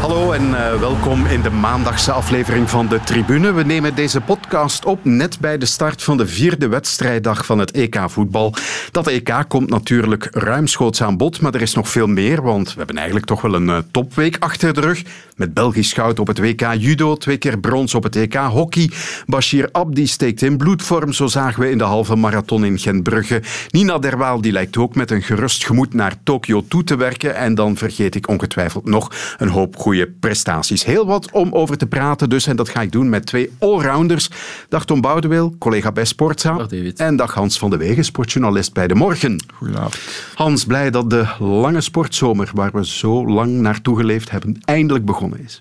Hallo en uh, welkom in de maandagse aflevering van de Tribune. We nemen deze podcast op net bij de start van de vierde wedstrijddag van het EK voetbal. Dat EK komt natuurlijk ruimschoots aan bod, maar er is nog veel meer, want we hebben eigenlijk toch wel een uh, topweek achter de rug. Met Belgisch goud op het WK judo, twee keer brons op het EK hockey. Bashir Abdi steekt in bloedvorm, zo zagen we in de halve marathon in Gentbrugge. Nina Derwaal die lijkt ook met een gerust gemoed naar Tokio toe te werken. En dan vergeet ik ongetwijfeld nog een hoop goede prestaties. Heel wat om over te praten dus, en dat ga ik doen met twee allrounders. Dag Tom Boudewil, collega bij Sportza. Dag David. En dag Hans van de Wegen, sportjournalist bij De Morgen. Goedenavond. Hans, blij dat de lange sportzomer, waar we zo lang naartoe geleefd hebben, eindelijk begonnen is.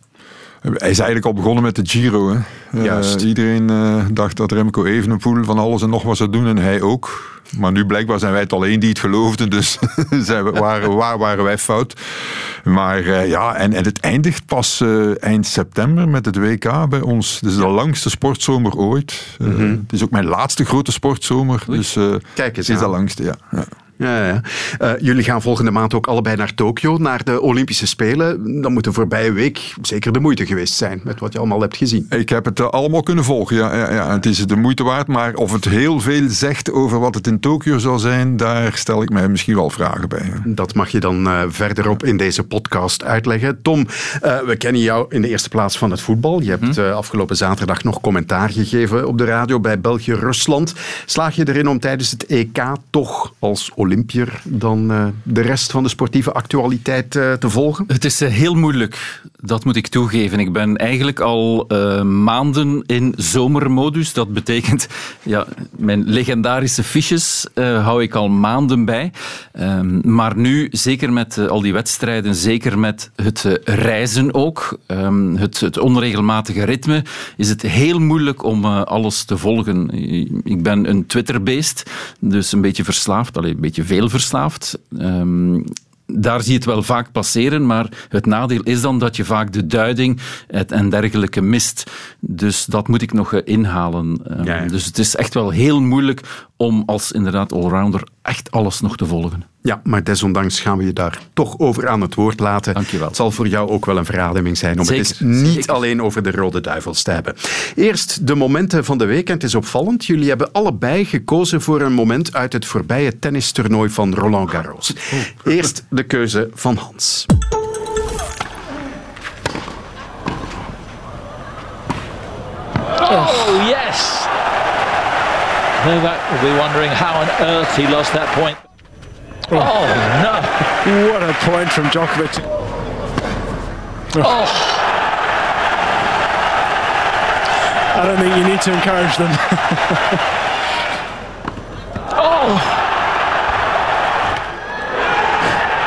Hij is eigenlijk al begonnen met de Giro. Hè. Juist. Uh, iedereen uh, dacht dat Remco Evenepoel van alles en nog wat zou doen en hij ook. Maar nu blijkbaar zijn wij het alleen die het geloofden, dus zijn we, waren, waar waren wij fout. Maar uh, ja, en, en het eindigt pas eind september met het WK bij ons. Dit is de langste sportzomer ooit. Mm -hmm. Het is ook mijn laatste grote sportzomer, Oei. dus Kijk eens het is de langste, ja. ja. Ja, ja. Uh, jullie gaan volgende maand ook allebei naar Tokio, naar de Olympische Spelen. Dan moet de voorbije week zeker de moeite geweest zijn met wat je allemaal hebt gezien. Ik heb het allemaal kunnen volgen, ja. ja, ja. Het is de moeite waard, maar of het heel veel zegt over wat het in Tokio zal zijn, daar stel ik mij misschien wel vragen bij. Dat mag je dan uh, verderop in deze podcast uitleggen. Tom, we kennen jou in de eerste plaats van het voetbal. Je hebt uh, afgelopen zaterdag nog commentaar gegeven op de radio bij België-Rusland. Slaag je erin om tijdens het EK toch als Olympier dan uh, de rest van de sportieve actualiteit uh, te volgen? Het is uh, heel moeilijk, dat moet ik toegeven. Ik ben eigenlijk al maanden in zomermodus. Dat betekent, ja, mijn legendarische fiches hou ik al maanden bij. Um, maar nu, zeker met al die wedstrijden, zeker met het reizen ook, um, het, het, onregelmatige ritme, is het heel moeilijk om alles te volgen. Ik ben een Twitterbeest, dus een beetje verslaafd, allee, een beetje veel verslaafd. Daar zie je het wel vaak passeren, maar het nadeel is dan dat je vaak de duiding en dergelijke mist. Dus dat moet ik nog inhalen. Ja, ja. Dus het is echt wel heel moeilijk om als inderdaad allrounder echt alles nog te volgen. Ja, maar desondanks gaan we je daar toch over aan het woord laten. Dankjewel. Het zal voor jou ook wel een verademing zijn om zeker, het eens niet zeker. alleen over de Rode Duivels te hebben. Eerst de momenten van de week. En het is opvallend, jullie hebben allebei gekozen voor een moment uit het voorbije tennistoernooi van Roland Garros. Oh. Eerst de keuze van Hans. Oh, yes! Novak will be wondering how on earth he lost that point. Oh, oh no! What a point from Djokovic. Oh. oh, I don't think you need to encourage them. oh!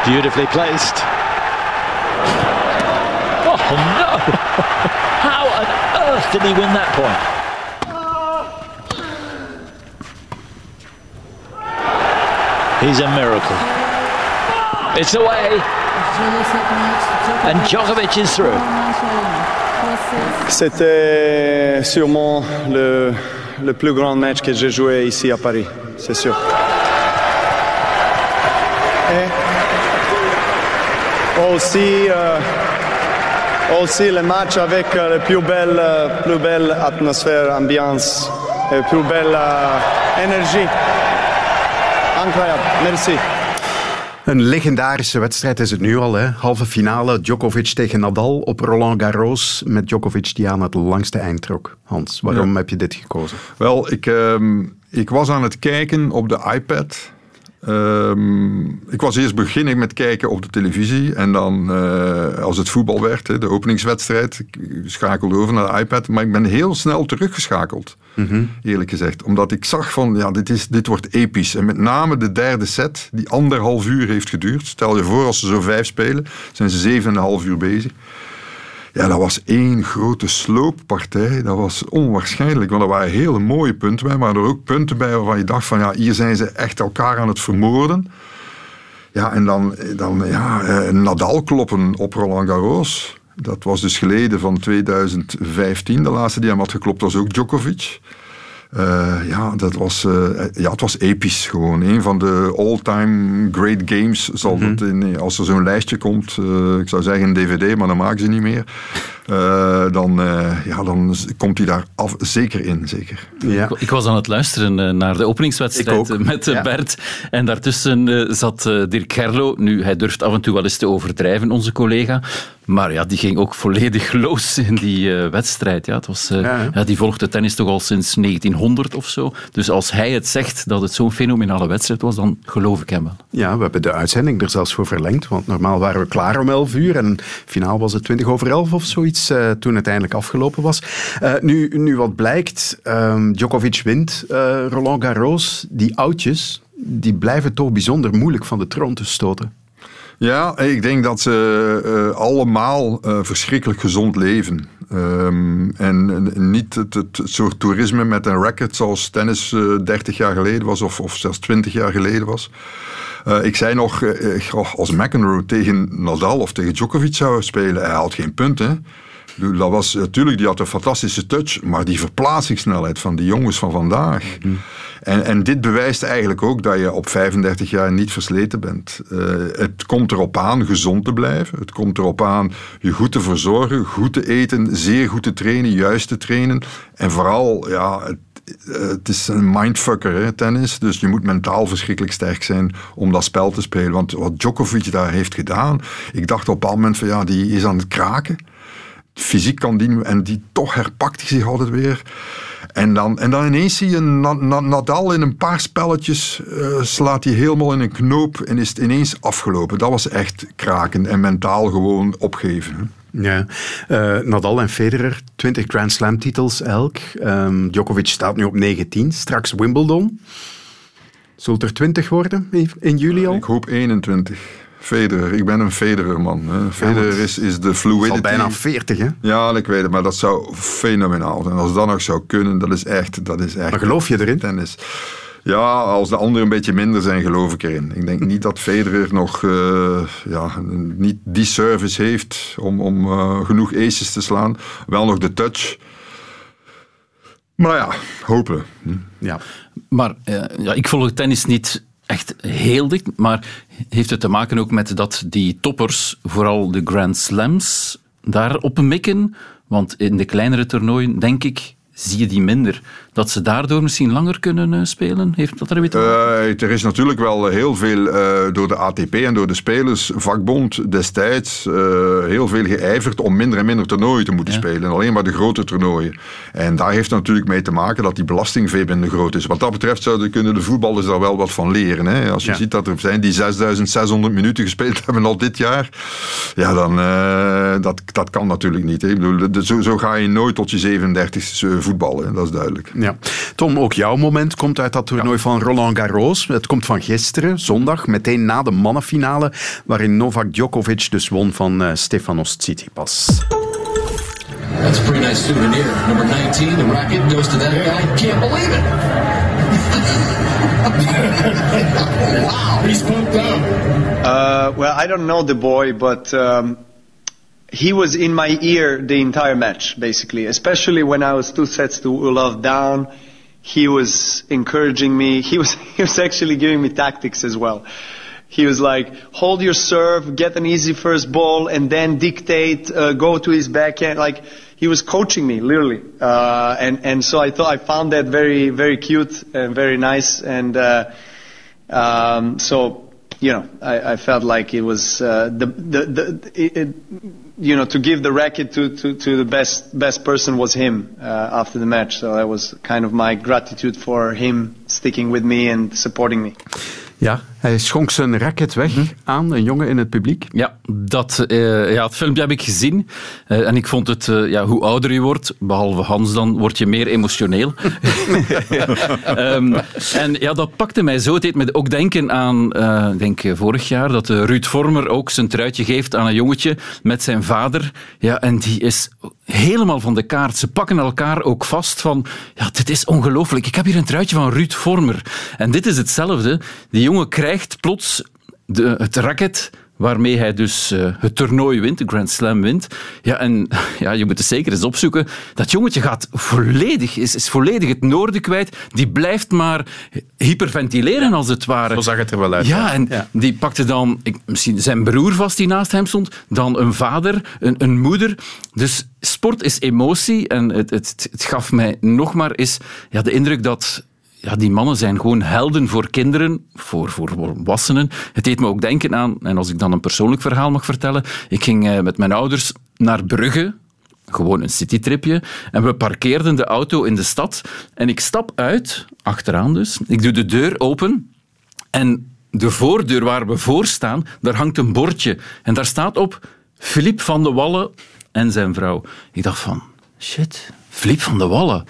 Beautifully placed. Oh, no! How on earth did he win that point? He's a miracle. It's away. And Djokovic is through. C'était sûrement le, le, plus grand match que j'ai joué ici à Paris, c'est sûr. Et aussi, euh, aussi le match avec euh, la plus belle, euh, plus belle atmosphère, ambiance, et plus belle énergie. Incroyable, merci. Een legendarische wedstrijd is het nu al. Hè? Halve finale Djokovic tegen Nadal op Roland Garros. Met Djokovic die aan het langste eind trok. Hans, waarom ja. heb je dit gekozen? Wel, ik, um, ik was aan het kijken op de iPad. Um, ik was eerst beginnen met kijken op de televisie. En dan, uh, als het voetbal werd, de openingswedstrijd, ik schakelde over naar de iPad. Maar ik ben heel snel teruggeschakeld, mm -hmm. eerlijk gezegd. Omdat ik zag van, ja, dit, is, dit wordt episch. En met name de derde set, die anderhalf uur heeft geduurd. Stel je voor, als ze zo vijf spelen, zijn ze zeven en een half uur bezig. Ja, dat was één grote slooppartij. Dat was onwaarschijnlijk, want er waren hele mooie punten bij, maar er ook punten bij waarvan je dacht van, ja, hier zijn ze echt elkaar aan het vermoorden. Ja, en dan, dan ja, Nadal kloppen op Roland Garros. Dat was dus geleden van 2015. De laatste die hem had geklopt was ook Djokovic. Uh, ja, dat was, uh, ja, het was episch gewoon. Een van de all-time great games zal mm dat in, als er zo'n lijstje komt, uh, ik zou zeggen een dvd, maar dan maken ze niet meer. dan, ja, dan komt hij daar af, zeker in, zeker. Ja. Ik, was aan het luisteren naar de openingswedstrijd met ja. Bert. En daartussen zat Dirk Gerlo. Nu, hij durft af en toe wel eens te overdrijven, onze collega. Maar ja, die ging ook volledig los in die uh, wedstrijd. Ja, het was, uh, ja, ja. die volgde tennis toch al sinds 1900 of zo. Dus als hij het zegt dat het zo'n fenomenale wedstrijd was, dan geloof ik hem wel. Ja, we hebben de uitzending er zelfs voor verlengd. Want normaal waren we klaar om 11 uur. En finaal was het 20 over 11 of zoiets uh, toen het eindelijk afgelopen was. nu, nu wat blijkt, um, Djokovic wint Roland Garros. Die oudjes, die blijven toch bijzonder moeilijk van de troon te stoten. Ja, ik denk dat ze uh, allemaal uh, verschrikkelijk gezond leven. Um, en niet het, soort toerisme met een racket zoals tennis uh, 30 jaar geleden was of, of zelfs 20 jaar geleden was. ik zei nog, als McEnroe tegen Nadal of tegen Djokovic zou spelen, hij had geen punten. Dat was natuurlijk, die had een fantastische touch, maar die verplaatsingssnelheid van die jongens van vandaag. Mm en, en dit bewijst eigenlijk ook dat je op 35 jaar niet versleten bent. Uh, het komt erop aan gezond te blijven. Het komt erop aan je goed te verzorgen, goed te eten, zeer goed te trainen, juist te trainen. En vooral, ja, het, het is een mindfucker, hè, tennis. Dus je moet mentaal verschrikkelijk sterk zijn om dat spel te spelen. Want wat Djokovic daar heeft gedaan, ik dacht op een bepaald moment van ja, die is aan het kraken. Fysiek kan die, en die toch herpakt hij zich altijd weer. En dan, en dan ineens zie je Nadal in een paar spelletjes uh, slaat hij helemaal in een knoop en is het ineens afgelopen. Dat was echt kraken en mentaal gewoon opgeven. Ja, uh, Nadal en Federer, 20 Grand Slam titels elk. Um, Djokovic staat nu op 19, straks Wimbledon. Zult er 20 worden in juli al? Ik hoop 21. Federer. Ik ben een Federer-man. Federer is, is de fluidity. Al bijna 40, hè? Ja, ik weet het, maar dat zou fenomenaal zijn. Als dat nog zou kunnen, dat is echt... Dat is echt maar geloof je erin? Tennis. Ja, als de anderen een beetje minder zijn, geloof ik erin. Ik denk niet dat Federer nog uh, ja, niet die service heeft om, om uh, genoeg aces te slaan. Wel nog de touch. Maar ja, hopen. Hm. Ja. Maar uh, ja, ik volg tennis niet echt heel dicht. Maar heeft het te maken ook met dat die toppers, vooral de Grand Slams, daarop mikken? Want in de kleinere toernooien, denk ik, zie je die minder. Dat ze daardoor misschien langer kunnen uh, spelen? Heeft dat er weer te maken? Uh, er is natuurlijk wel heel veel uh, door de ATP en door de spelersvakbond destijds heel veel geijverd om minder en minder toernooien te moeten spelen. Alleen maar de grote toernooien. En daar heeft natuurlijk mee te maken dat die belasting veel minder groot is. Wat dat betreft zouden kunnen de voetballers daar wel wat van leren. Hè? Als je ja. ziet dat er zijn die 6600 minuten gespeeld hebben al dit jaar. Ja, dan dat, dat kan natuurlijk niet. Hè? Ik bedoel, zo, zo ga je nooit tot je 37ste voetballen. Dat is duidelijk. Ja. Tom, ook jouw moment komt uit dat toernooi van Roland Garros. Het komt van gisteren, zondag, meteen na de mannenfinale, waarin Novak Djokovic dus won van uh, Stefanos Tsitsipas. That's a pretty nice souvenir. Number 19, the racket goes to that guy. Can't believe it. wow. He spoke down. Uh, well, I don't know the boy, but um, he was in my ear the entire match, basically, especially when I was two sets to Ulov down. He was encouraging me. He was, he was actually giving me tactics as well. He was like, hold your serve, get an easy first ball, and then dictate, uh, go to his backhand. Like, he was coaching me, literally. Uh, and, and so I thought, I found that very, very cute and very nice. And, uh, um, so, you know, I, I, felt like it was, uh, the, the, the, it, it, you know, to give the racket to, to, to the best best person was him uh, after the match. So that was kind of my gratitude for him sticking with me and supporting me. Ja, hij schonk zijn racket weg hm? aan een jongen in het publiek. Ja, dat, uh, ja het filmpje heb ik gezien. Uh, en ik vond het, uh, ja, hoe ouder je wordt, behalve Hans dan, word je meer emotioneel. um, en ja, dat pakte mij zo. Het deed me ook denken aan, ik denk vorig jaar, dat Ruud Vormer ook zijn truitje geeft aan een jongetje met zijn vader. Ja, en die is helemaal van de kaart. Ze pakken elkaar ook vast van, ja, dit is ongelooflijk. Ik heb hier een truitje van Ruud Vormer. En dit is hetzelfde. Die jongen krijgt plots de, het racket waarmee hij dus eh, het toernooi wint, de Grand Slam wint. Ja, en ja, je moet het zeker eens opzoeken. Dat jongetje gaat volledig, is, is volledig het noorden kwijt. Die blijft maar hyperventileren, als het ware. Zo zag het er wel uit. Ja, en die pakte dan ik, misschien zijn broer vast die naast hem stond, dan een vader, een, een moeder. Dus sport is emotie en het, het, het gaf mij nog maar eens ja, de indruk dat ja, die mannen zijn gewoon helden voor kinderen, voor, voor volwassenen. Het deed me ook denken aan, en als ik dan een persoonlijk verhaal mag vertellen, ik ging eh, met mijn ouders naar Brugge, gewoon een citytripje, en we parkeerden de auto in de stad en ik stap uit, achteraan dus, ik doe de deur open en de voordeur waar we voor staan, daar hangt een bordje en daar staat op Philippe van de Wallen en zijn vrouw. Ik dacht van, shit, Philippe van de Wallen.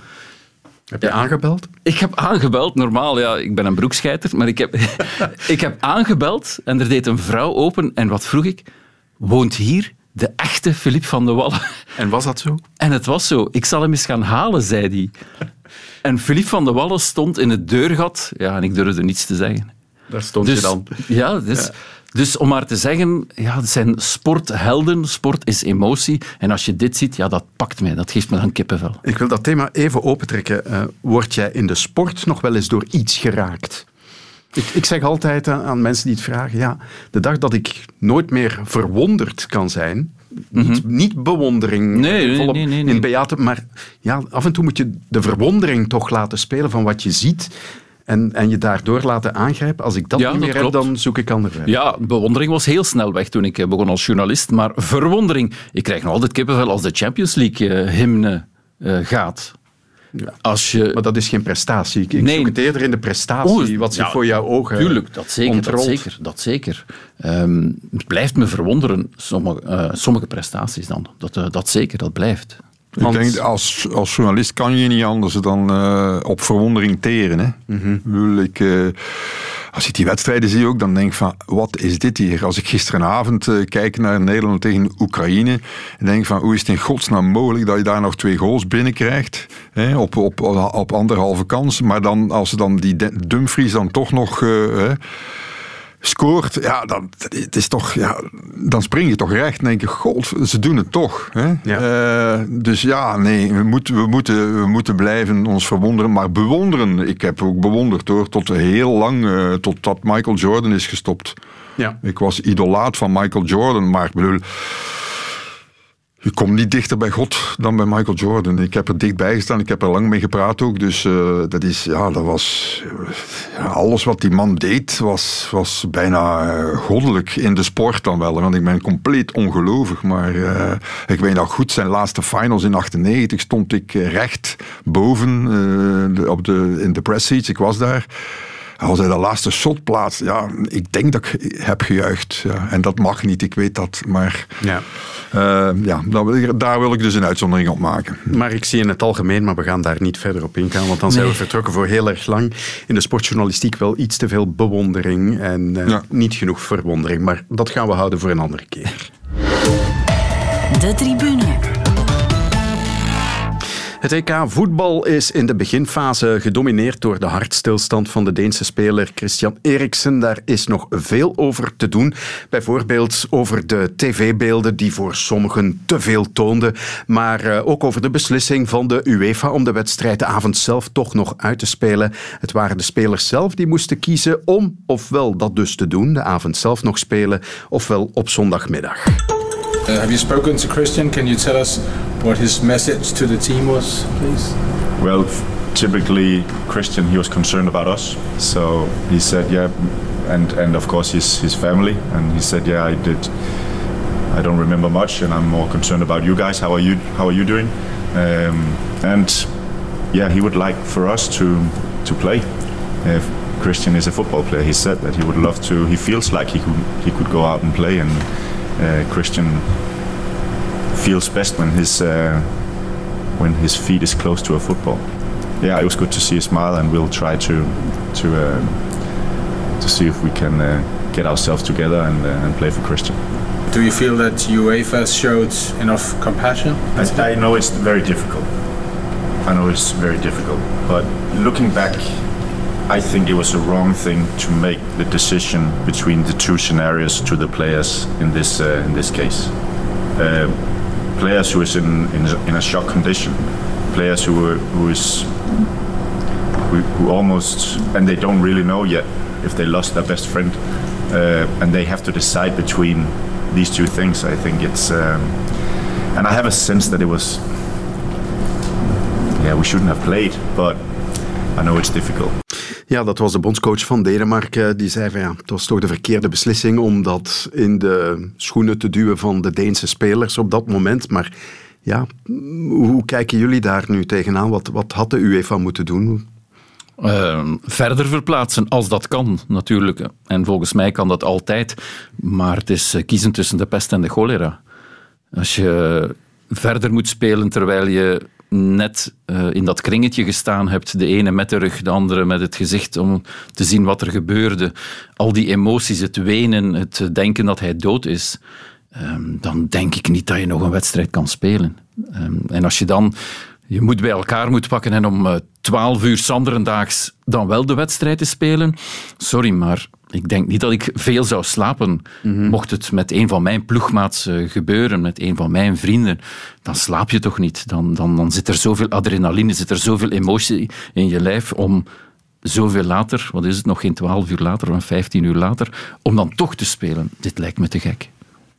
Heb je aangebeld? Ik heb aangebeld, normaal, ja, ik ben een broekscheiter, maar ik heb, ik heb aangebeld en er deed een vrouw open en wat vroeg ik? Woont hier de echte Philippe van de Wallen? En was dat zo? En het was zo. Ik zal hem eens gaan halen, zei hij. En Philippe van de Wallen stond in het deurgat, ja, en ik durfde niets te zeggen. Daar stond Dus, je dan. ja, dus, dus om maar te zeggen, ja, het zijn sporthelden, sport is emotie. En als je dit ziet, ja, dat pakt mij, dat geeft me dan kippenvel. Ik wil dat thema even opentrekken. Eh, word jij in de sport nog wel eens door iets geraakt? Ik, ik zeg altijd aan, aan mensen die het vragen, ja, de dag dat ik nooit meer verwonderd kan zijn, niet, niet bewondering Mhm. Nee, nee, volop nee, nee, nee. in beate, maar ja, af en toe moet je de verwondering toch laten spelen van wat je ziet en, en je daardoor laten aangrijpen. Als ik dat Ja, niet meer dat heb, dan zoek ik andere weg. Ja, bewondering was heel snel weg toen ik eh, begon als journalist. Maar verwondering, ik krijg nog altijd kippenvel als de Champions League-hymne gaat. Als je... Maar dat is geen prestatie. Ik, ik Nee. zoek het eerder in de prestatie, wat zich ja, voor jouw ogen Tuurlijk, dat zeker. Dat zeker, dat zeker. Ehm, het blijft me verwonderen, sommige, eh, sommige prestaties dan. Dat, eh, dat zeker, dat blijft. Want- Ik denk, als, als journalist kan je niet anders dan eh, op verwondering teren. Hè? Mhm. Ik eh, als ik die wedstrijden zie ook, dan denk ik van, wat is dit hier? Als ik gisteravond eh, kijk naar Nederland tegen Oekraïne, denk ik van, hoe is het in godsnaam mogelijk dat je daar nog twee goals binnenkrijgt? Hè? Op, op, op anderhalve kans. Maar dan, als ze dan die Dumfries dan toch nog... hè, scoort, ja, dan, het is toch, ja, dan spring je toch recht en denk je, god, ze doen het toch. Hè? Eh, dus ja, nee, we moeten, we, moeten, we moeten blijven ons verwonderen, maar bewonderen. Ik heb ook bewonderd hoor, tot heel lang, eh, totdat Michael Jordan is gestopt. Ja. Ik was idolaat van Michael Jordan, maar ik bedoel, je komt niet dichter bij God dan bij Michael Jordan. Ik heb er dichtbij gestaan, ik heb er lang mee gepraat ook. Dus eh, dat, is, ja, dat was. ja, alles wat die man deed, was, was bijna eh, goddelijk in de sport dan wel. Want ik ben compleet ongelovig. Maar eh, ik weet nog goed, zijn laatste finals in 98 stond ik recht boven op de, in de press seats. Ik was daar. Als hij de laatste shot plaatst, ja, ik denk dat ik heb gejuicht. Ja. En dat mag niet, ik weet dat. Maar Ja. eh, ja, daar wil, ik, daar wil ik dus een uitzondering op maken. Maar ik zie in het algemeen, maar we gaan daar niet verder op ingaan, want dan zijn we vertrokken voor heel erg lang. In de sportjournalistiek wel iets te veel bewondering en eh, Ja. niet genoeg verwondering. Maar dat gaan we houden voor een andere keer. De tribune. Het EK voetbal is in de beginfase gedomineerd door de hartstilstand van de Deense speler Christian Eriksen. Daar is nog veel over te doen. Bijvoorbeeld over de tv-beelden die voor sommigen te veel toonden. Maar eh, ook over de beslissing van de UEFA om de wedstrijd de avond zelf toch nog uit te spelen. Het waren de spelers zelf die moesten kiezen om ofwel dat dus te doen, de avond zelf nog spelen, ofwel op zondagmiddag. Uh, have you spoken to Christian? Can you tell us what his message to the team was, please? Well, typically Christian, he was concerned about us. So he said, yeah, and and of course his his family, and he said, yeah, I did. I don't remember much, and I'm more concerned about you guys. How are you? How are you doing? Um, and yeah, he would like for us to to play. If Christian is a football player, he said that he would love to. He feels like he could he could go out and play, and uh, Christian feels best when his uh, when his feet is close to a football. Yeah, it was good to see a smile, and we'll try to to uh, to see if we can uh, get ourselves together and uh, and play for Christian. Do you feel that UEFA showed enough compassion? I, I know it's very difficult. I know it's very difficult, but looking back, I think it was a wrong thing to make the decision between the two scenarios to the players in this uh, in this case. Uh, players who is in, in in a shock condition, players who who is who almost and they don't really know yet if they lost their best friend, uh, and they have to decide between these two things. I think it's um, and I have a sense that it was yeah we shouldn't have played, but I know it's difficult. Ja, dat was de bondscoach van Denemarken. Die zei van ja, het was toch de verkeerde beslissing om dat in de schoenen te duwen van de Deense spelers op dat moment. Maar ja, hoe kijken jullie daar nu tegenaan? Wat, wat had de UEFA moeten doen? Uh, verder verplaatsen, als dat kan, natuurlijk. En volgens mij kan dat altijd. Maar het is eh, kiezen tussen de pest en de cholera. Als je verder moet spelen terwijl je net uh, in dat kringetje gestaan hebt, de ene met de rug, de andere met het gezicht, om te zien wat er gebeurde. Al die emoties, het wenen, het denken dat hij dood is. Um, dan denk ik niet dat je nog een wedstrijd kan spelen. Um, en als je dan je moet bij elkaar moet pakken en om uh, 12 uur zanderendaags dan wel de wedstrijd te spelen. Sorry, maar ik denk niet dat ik veel zou slapen. Mm -hmm. Mocht het met een van mijn ploegmaats uh, gebeuren, met een van mijn vrienden, dan slaap je toch niet. Dan, dan, dan zit er zoveel adrenaline, zit er zoveel emotie in je lijf om zoveel later, wat is het, nog geen 12 uur later of 15 uur later, om dan toch te spelen. Dit lijkt me te gek.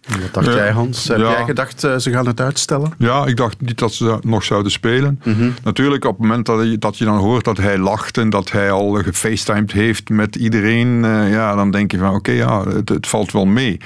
Wat dacht jij, Hans? Heb ja. jij gedacht, uh, ze gaan het uitstellen? Ja, ik dacht niet dat ze nog zouden spelen. Mm -hmm. Natuurlijk, op het moment dat je, dat je dan hoort dat hij lacht en dat hij al gefacetimed heeft met iedereen, uh, ja, dan denk je van oké, okay, ja, het, het, valt wel mee.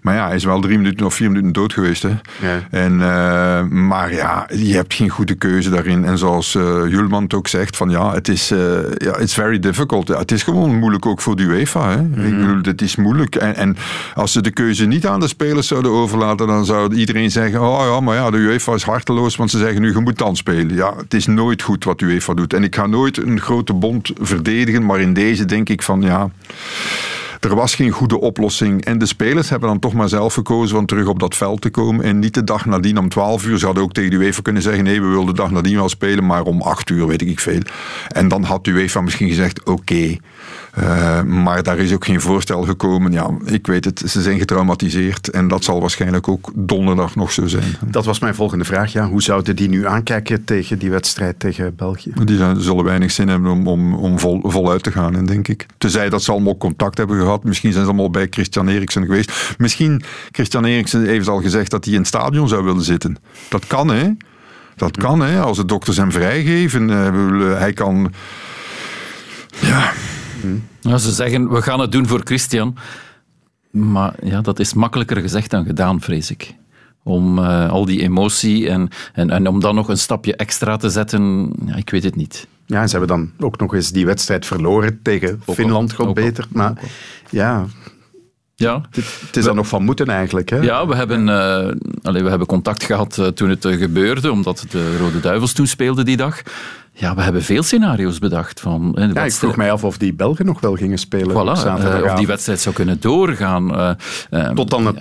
Maar ja, hij is wel drie minuten of vier minuten dood geweest. Hè? Ja. En, uh, maar ja, je hebt geen goede keuze daarin. En zoals uh, Julman het ook zegt, van ja, het is uh, ja, it's very difficult. Ja, het is gewoon moeilijk ook voor de UEFA. Hè? Mm -hmm. Ik bedoel, het is moeilijk. En, en als ze de keuze niet aan de spelers zouden overlaten, dan zou iedereen zeggen, oh ja, maar ja, de UEFA is harteloos, want ze zeggen nu, je moet dan spelen. Ja, het is nooit goed wat de UEFA doet. En ik ga nooit een grote bond verdedigen, maar in deze denk ik van ja er was geen goede oplossing. En de spelers hebben dan toch maar zelf gekozen om terug op dat veld te komen. En niet de dag nadien om 12 uur. Ze hadden ook tegen de UEFA kunnen zeggen: nee, we willen de dag nadien wel spelen, maar om 8 uur weet ik veel. En dan had de UEFA misschien gezegd: oké. Uh, maar daar is ook geen voorstel gekomen. Ja, ik weet het, ze zijn getraumatiseerd. En dat zal waarschijnlijk ook donderdag nog zo zijn. Dat was mijn volgende vraag. Ja. Hoe zouden die nu aankijken tegen die wedstrijd tegen België? Die zijn, zullen weinig zin hebben om, om, om vol, voluit te gaan, denk ik. Tenzij dat ze allemaal contact hebben gehad. Misschien zijn ze allemaal bij Christian Eriksen geweest. Misschien, Christian Eriksen heeft al gezegd dat hij in het stadion zou willen zitten. Dat kan, hè? Dat kan, hè? Als de dokters hem vrijgeven. Uh, hij kan... Ja... Ja, ze zeggen, we gaan het doen voor Christian. Maar ja, dat is makkelijker gezegd dan gedaan, vrees ik. Om uh, al die emotie en, en, en om dan nog een stapje extra te zetten, ja, ik weet het niet. Ja, en ze hebben dan ook nog eens die wedstrijd verloren tegen ook Finland, God beter. Maar ja, ja. Het, is er nog van moeten eigenlijk. Hè? Ja, we hebben, uh, we hebben contact gehad uh, toen het uh, gebeurde, omdat de Rode Duivels toen speelden die dag. Ja, we hebben veel scenario's bedacht. Van, hè, ja, ik vroeg mij af of die Belgen nog wel gingen spelen. Voilà, uh, of die wedstrijd zou kunnen doorgaan. Uh, uh, Tot dan het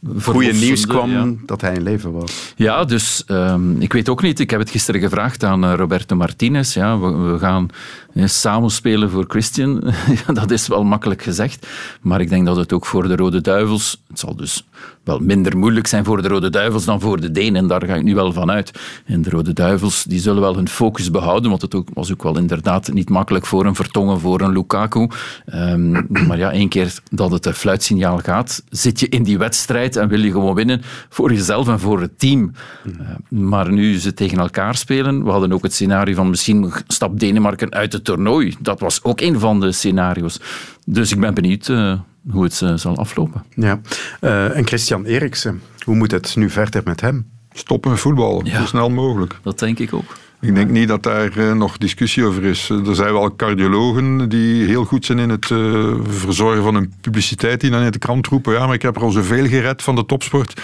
ja, goede nieuws kwam ja. dat hij in leven was. Ja, dus um, ik weet ook niet. Ik heb het gisteren gevraagd aan Roberto Martinez. Ja, we, we gaan samen spelen voor Christian. dat is wel makkelijk gezegd. Maar ik denk dat het ook voor de Rode Duivels... Het zal dus wel minder moeilijk zijn voor de Rode Duivels dan voor de Denen. Daar ga ik nu wel van uit. En de Rode Duivels die zullen wel hun focus behouden, want het ook, was ook wel inderdaad niet makkelijk voor een Vertongen, voor een Lukaku. Um, maar ja, één keer dat het fluitsignaal gaat, zit je in die wedstrijd en wil je gewoon winnen voor jezelf en voor het team. Uh, maar nu ze tegen elkaar spelen, we hadden ook het scenario van misschien stapt Denemarken uit het toernooi. Dat was ook een van de scenario's. Dus ik ben benieuwd uh, hoe het uh, zal aflopen. Ja. Uh, en Christian Eriksen, hoe moet het nu verder met hem? Stoppen met voetballen, ja, zo snel mogelijk. Dat denk ik ook. Ik denk niet dat daar uh, nog discussie over is. Er zijn wel cardiologen die heel goed zijn in het uh, verzorgen van een publiciteit die dan in de krant roepen. Ja, maar ik heb er al zoveel gered van de topsport.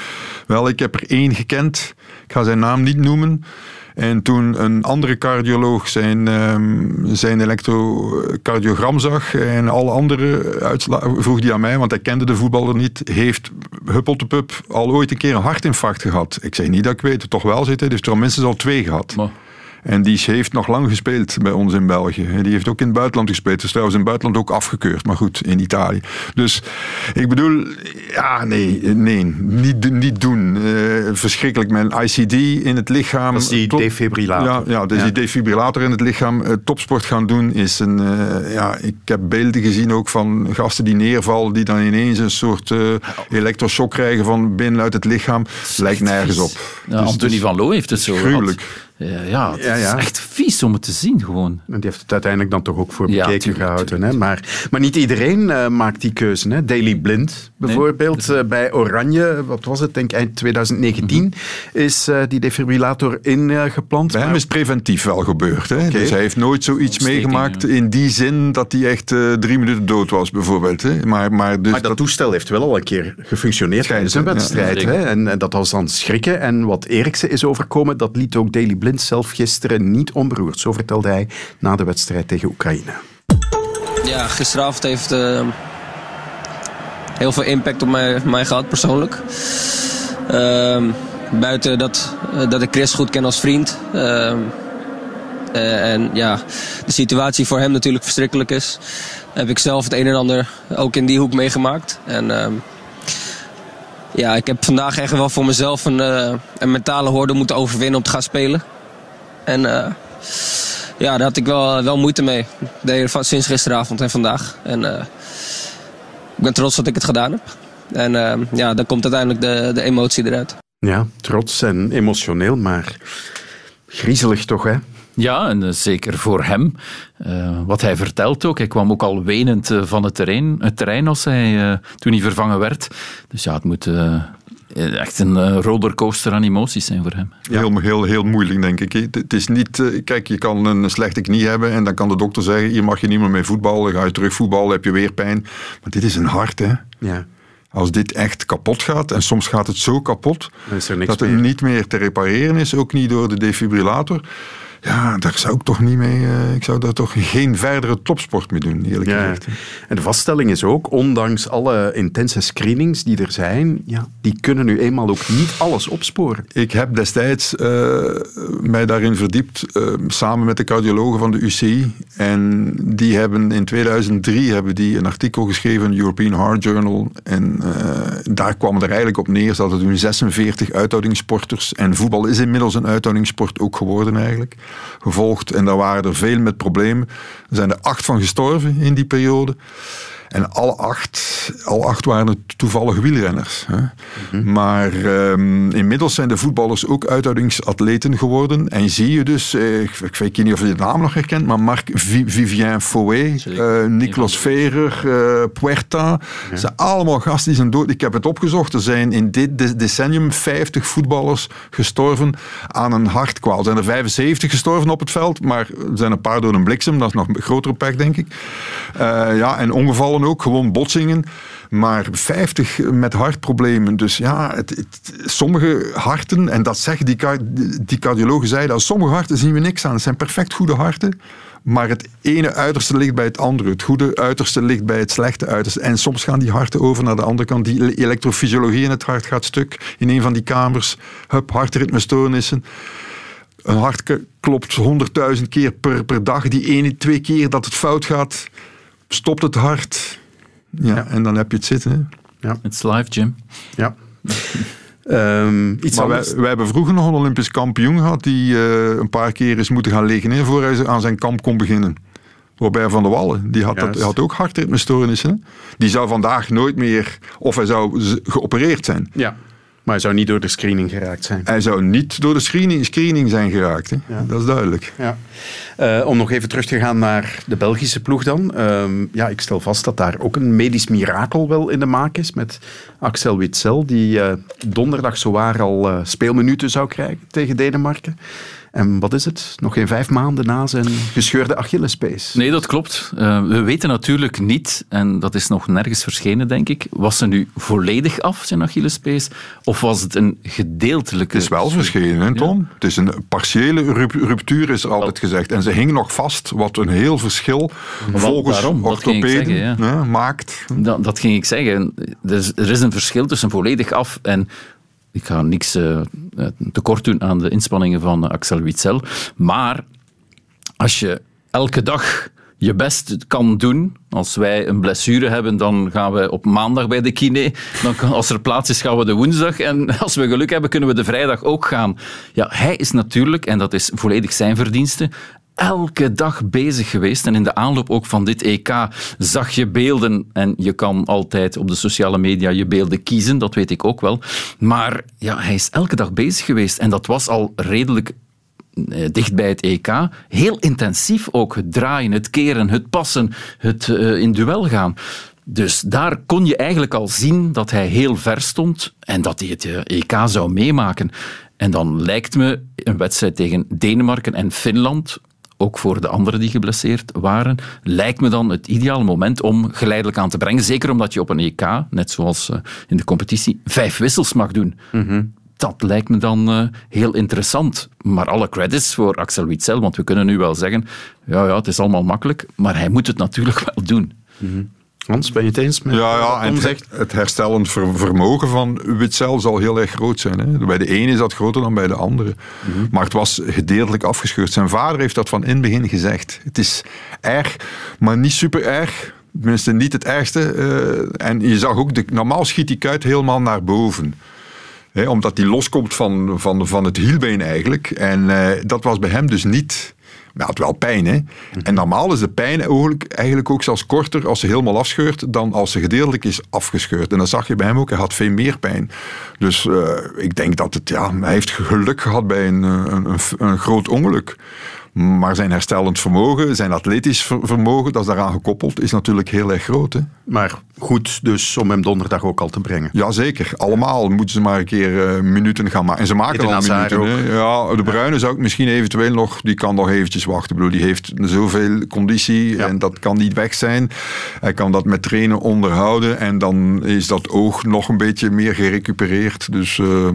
Wel, ik heb er één gekend. Ik ga zijn naam niet noemen. En toen een andere cardioloog zijn, um, zijn elektrocardiogram zag en alle andere uitslagen, vroeg hij aan mij, want hij kende de voetballer niet, heeft Huppeltepup al ooit een keer een hartinfarct gehad? Ik zei niet dat ik weet, toch wel zit, hij heeft er al minstens al twee gehad. En die heeft nog lang gespeeld bij ons in België. Die heeft ook in het buitenland gespeeld. Dus trouwens in het buitenland ook afgekeurd. Maar goed, in Italië. Dus ik bedoel, ja, nee, nee niet, niet doen. Uh, verschrikkelijk. Mijn ICD in het lichaam. Dat is die top, defibrillator. Ja, ja dus ja. die defibrillator in het lichaam. Uh, topsport gaan doen is een, uh, ja, ik heb beelden gezien ook van gasten die neervallen, die dan ineens een soort elektroshock krijgen van binnenuit het lichaam. Lijkt nergens op. Ja, dus, Anthony van Loo heeft het zo Gruwelijk. Gehad. Ja, het ja, ja. is echt vies om het te zien gewoon. En die heeft het uiteindelijk dan toch ook voor bekeken ja, tuurlijk, gehouden. Tuurlijk. Hè? Maar, maar niet iedereen uh, maakt die keuze. Hè? Daily Blind bijvoorbeeld nee. uh, bij Oranje, wat was het, denk eind 2019, mm -hmm. is uh, die defibrillator ingeplant. Bij hem is preventief wel gebeurd. Hè? Okay. Dus hij heeft nooit zoiets meegemaakt ja. in die zin dat hij echt drie minuten dood was bijvoorbeeld. Hè? Maar, maar, dus maar dat, dat, toestel heeft wel al een keer gefunctioneerd tijdens een wedstrijd. hè? En, en, dat was dan schrikken. En wat Eriksen is overkomen, dat liet ook Daily Blind zelf gisteren niet onberoerd. Zo vertelde hij na de wedstrijd tegen Oekraïne. Ja, gisteravond heeft uh, heel veel impact op mij, gehad persoonlijk. Uh, buiten dat, uh, dat ik Chris goed ken als vriend. Uh, en ja, de situatie voor hem natuurlijk verschrikkelijk is. Heb ik zelf het een en ander ook in die hoek meegemaakt. En ehm, ja, ik heb vandaag echt wel voor mezelf een, een mentale hoorde moeten overwinnen om te gaan spelen. En uh, ja, daar had ik wel, wel moeite mee. De, sinds gisteravond en vandaag. En uh, ik ben trots dat ik het gedaan heb. En uh, ja, dan komt uiteindelijk de, de emotie eruit. Ja, trots en emotioneel, maar griezelig toch, hè? Ja, en uh, zeker voor hem. Uh, wat hij vertelt ook. Hij kwam ook al wenend uh, van het terrein, het terrein als hij, toen hij vervangen werd. Dus ja, het moet echt een rollercoaster aan emoties zijn voor hem. Ja. Heel, heel, heel moeilijk, denk ik. Het is niet... Kijk, je kan een slechte knie hebben en dan kan de dokter zeggen hier mag je niet meer mee voetballen. Ga je terug voetballen, heb je weer pijn. Maar dit is een hart, hè. Ja. Als dit echt kapot gaat, en soms gaat het zo kapot, dat het niet meer te repareren is, ook niet door de defibrillator ja, daar zou ik toch niet mee. Uh, ik zou daar toch geen verdere topsport mee doen, eerlijk ja. gezegd. En de vaststelling is ook, ondanks alle intense screenings die er zijn, ja, die kunnen nu eenmaal ook niet alles opsporen. Ik heb destijds uh, mij daarin verdiept, uh, samen met de cardiologen van de UCI. En die hebben in 2003 hebben die een artikel geschreven in de European Heart Journal. En daar kwam het er eigenlijk op neer. Ze hadden toen 46 uithoudingssporters. En voetbal is inmiddels een uithoudingssport ook geworden eigenlijk gevolgd. En daar waren er veel met problemen. Er zijn er acht van gestorven in die periode. En alle acht, al acht waren toevallig wielrenners. Hè. Mhm. Maar um, inmiddels zijn de voetballers ook uithoudingsatleten geworden. En zie je dus, eh, ik, ik, weet niet of je de naam nog herkent, maar Marc Vivien Fouet, uh, Niklas Verer, uh, Puerta. Ja. zijn allemaal gasten die zijn dood. Ik heb het opgezocht. Er zijn in dit decennium 50 voetballers gestorven aan een hartkwaal. Er zijn er 75 gestorven op het veld, maar er zijn een paar door een bliksem. Dat is nog een grotere pech, denk ik. ja, en ongevallen ook, gewoon botsingen. Maar 50 met hartproblemen. Dus ja, het, het, sommige harten, en dat zeggen die, die cardiologen zeiden, als sommige harten zien we niks aan. Het zijn perfect goede harten. Maar het ene uiterste ligt bij het andere. Het goede uiterste ligt bij het slechte uiterste. En soms gaan die harten over naar de andere kant. Die elektrofysiologie in het hart gaat stuk. In een van die kamers. Hup, hartritmestoornissen. Een hart klopt 100.000 keer per, per dag. Die ene, twee keer dat het fout gaat, stopt het hart. Ja, ja. en dan heb je het zitten. Ja. It's live, Jim. Ja. Um, iets maar wij, wij, hebben vroeger nog een Olympisch kampioen gehad die uh, een paar keer is moeten gaan liggen hè, voor hij aan zijn kamp kon beginnen. Robert van der Wallen, die had, dat, had ook hartritmestoornissen. Die zou vandaag nooit meer, of hij zou geopereerd zijn. Ja. Maar hij zou niet door de screening geraakt zijn. Hij zou niet door de screening, screening zijn geraakt. Hè? Ja. Dat is duidelijk. Ja. Uh, om nog even terug te gaan naar de Belgische ploeg dan. Uh, ja, ik stel vast dat daar ook een medisch mirakel wel in de maak is met Axel Witsel, die uh, donderdag zowaar al speelminuten zou krijgen tegen Denemarken. En wat is het? Nog geen vijf maanden na zijn gescheurde Achillespees. Nee, dat klopt. Uh, we weten natuurlijk niet, en dat is nog nergens verschenen, denk ik, was ze nu volledig af, zijn Achillespees, of was het een gedeeltelijke... Het is wel verschenen, hè, Tom? Ja. Het is een partiële ruptuur, is er altijd gezegd. En ze hing nog vast, wat een heel verschil volgens daarom, orthopeden ja. Ja, maakt. Dat, dat ging ik zeggen. Er is, er is een verschil tussen volledig af en ik ga niks uh, tekort doen aan de inspanningen van Axel Witsel. Maar als je elke dag je best kan doen. Als wij een blessure hebben, dan gaan we op maandag bij de kine. Dan als er plaats is, gaan we de woensdag. En als we geluk hebben, kunnen we de vrijdag ook gaan. Ja, hij is natuurlijk, en dat is volledig zijn verdienste, elke dag bezig geweest. En in de aanloop ook van dit EK zag je beelden. En je kan altijd op de sociale media je beelden kiezen, dat weet ik ook wel. Maar ja, hij is elke dag bezig geweest. En dat was al redelijk eh, dicht bij het EK. Heel intensief ook. Het draaien, het keren, het passen, het uh, in duel gaan. Dus daar kon je eigenlijk al zien dat hij heel ver stond en dat hij het EK eh, e zou meemaken. En dan lijkt me een wedstrijd tegen Denemarken en Finland, ook voor de anderen die geblesseerd waren, lijkt me dan het ideale moment om geleidelijk aan te brengen. Zeker omdat je op een EK, net zoals in de competitie, vijf wissels mag doen. Mm dat lijkt me dan uh, heel interessant. Maar alle credits voor Axel Witsel, want we kunnen nu wel zeggen, ja, ja, het is allemaal makkelijk, maar hij moet het natuurlijk wel doen. Mm -hmm. Hans, ben je het eens met ja, ja, en het, het herstellend vermogen van Witzel zal heel erg groot zijn. Hè. Bij de ene is dat groter dan bij de andere. Mm -hmm. Maar het was gedeeltelijk afgescheurd. Zijn vader heeft dat van in het begin gezegd. Het is erg, maar niet super erg. Tenminste, niet het ergste. Uh, en je zag ook, de, normaal schiet die kuit helemaal naar boven omdat hij loskomt van, van, van het hielbeen eigenlijk. En uh, dat was bij hem dus niet... Maar hij had wel pijn, hè. En normaal is de pijn eigenlijk ook zelfs korter als ze helemaal afscheurt dan als ze gedeeltelijk is afgescheurd. En dat zag je bij hem ook, hij had veel meer pijn. Dus uh, ik denk dat het, ja, hij heeft geluk gehad bij een, een, een, een groot ongeluk. Maar zijn herstellend vermogen, zijn atletisch vermogen, dat is daaraan gekoppeld, is natuurlijk heel erg groot. Hè? Maar goed dus om hem donderdag ook al te brengen. Jazeker, allemaal moeten ze maar een keer uh, minuten gaan maken. En ze maken al minuten. Ja, de Bruine zou ik misschien eventueel nog, die kan nog eventjes wachten. Ik bedoel, die heeft zoveel conditie en dat kan niet weg zijn. Hij kan dat met trainen onderhouden en dan is dat oog nog een beetje meer gerecupereerd. Dus... Uh,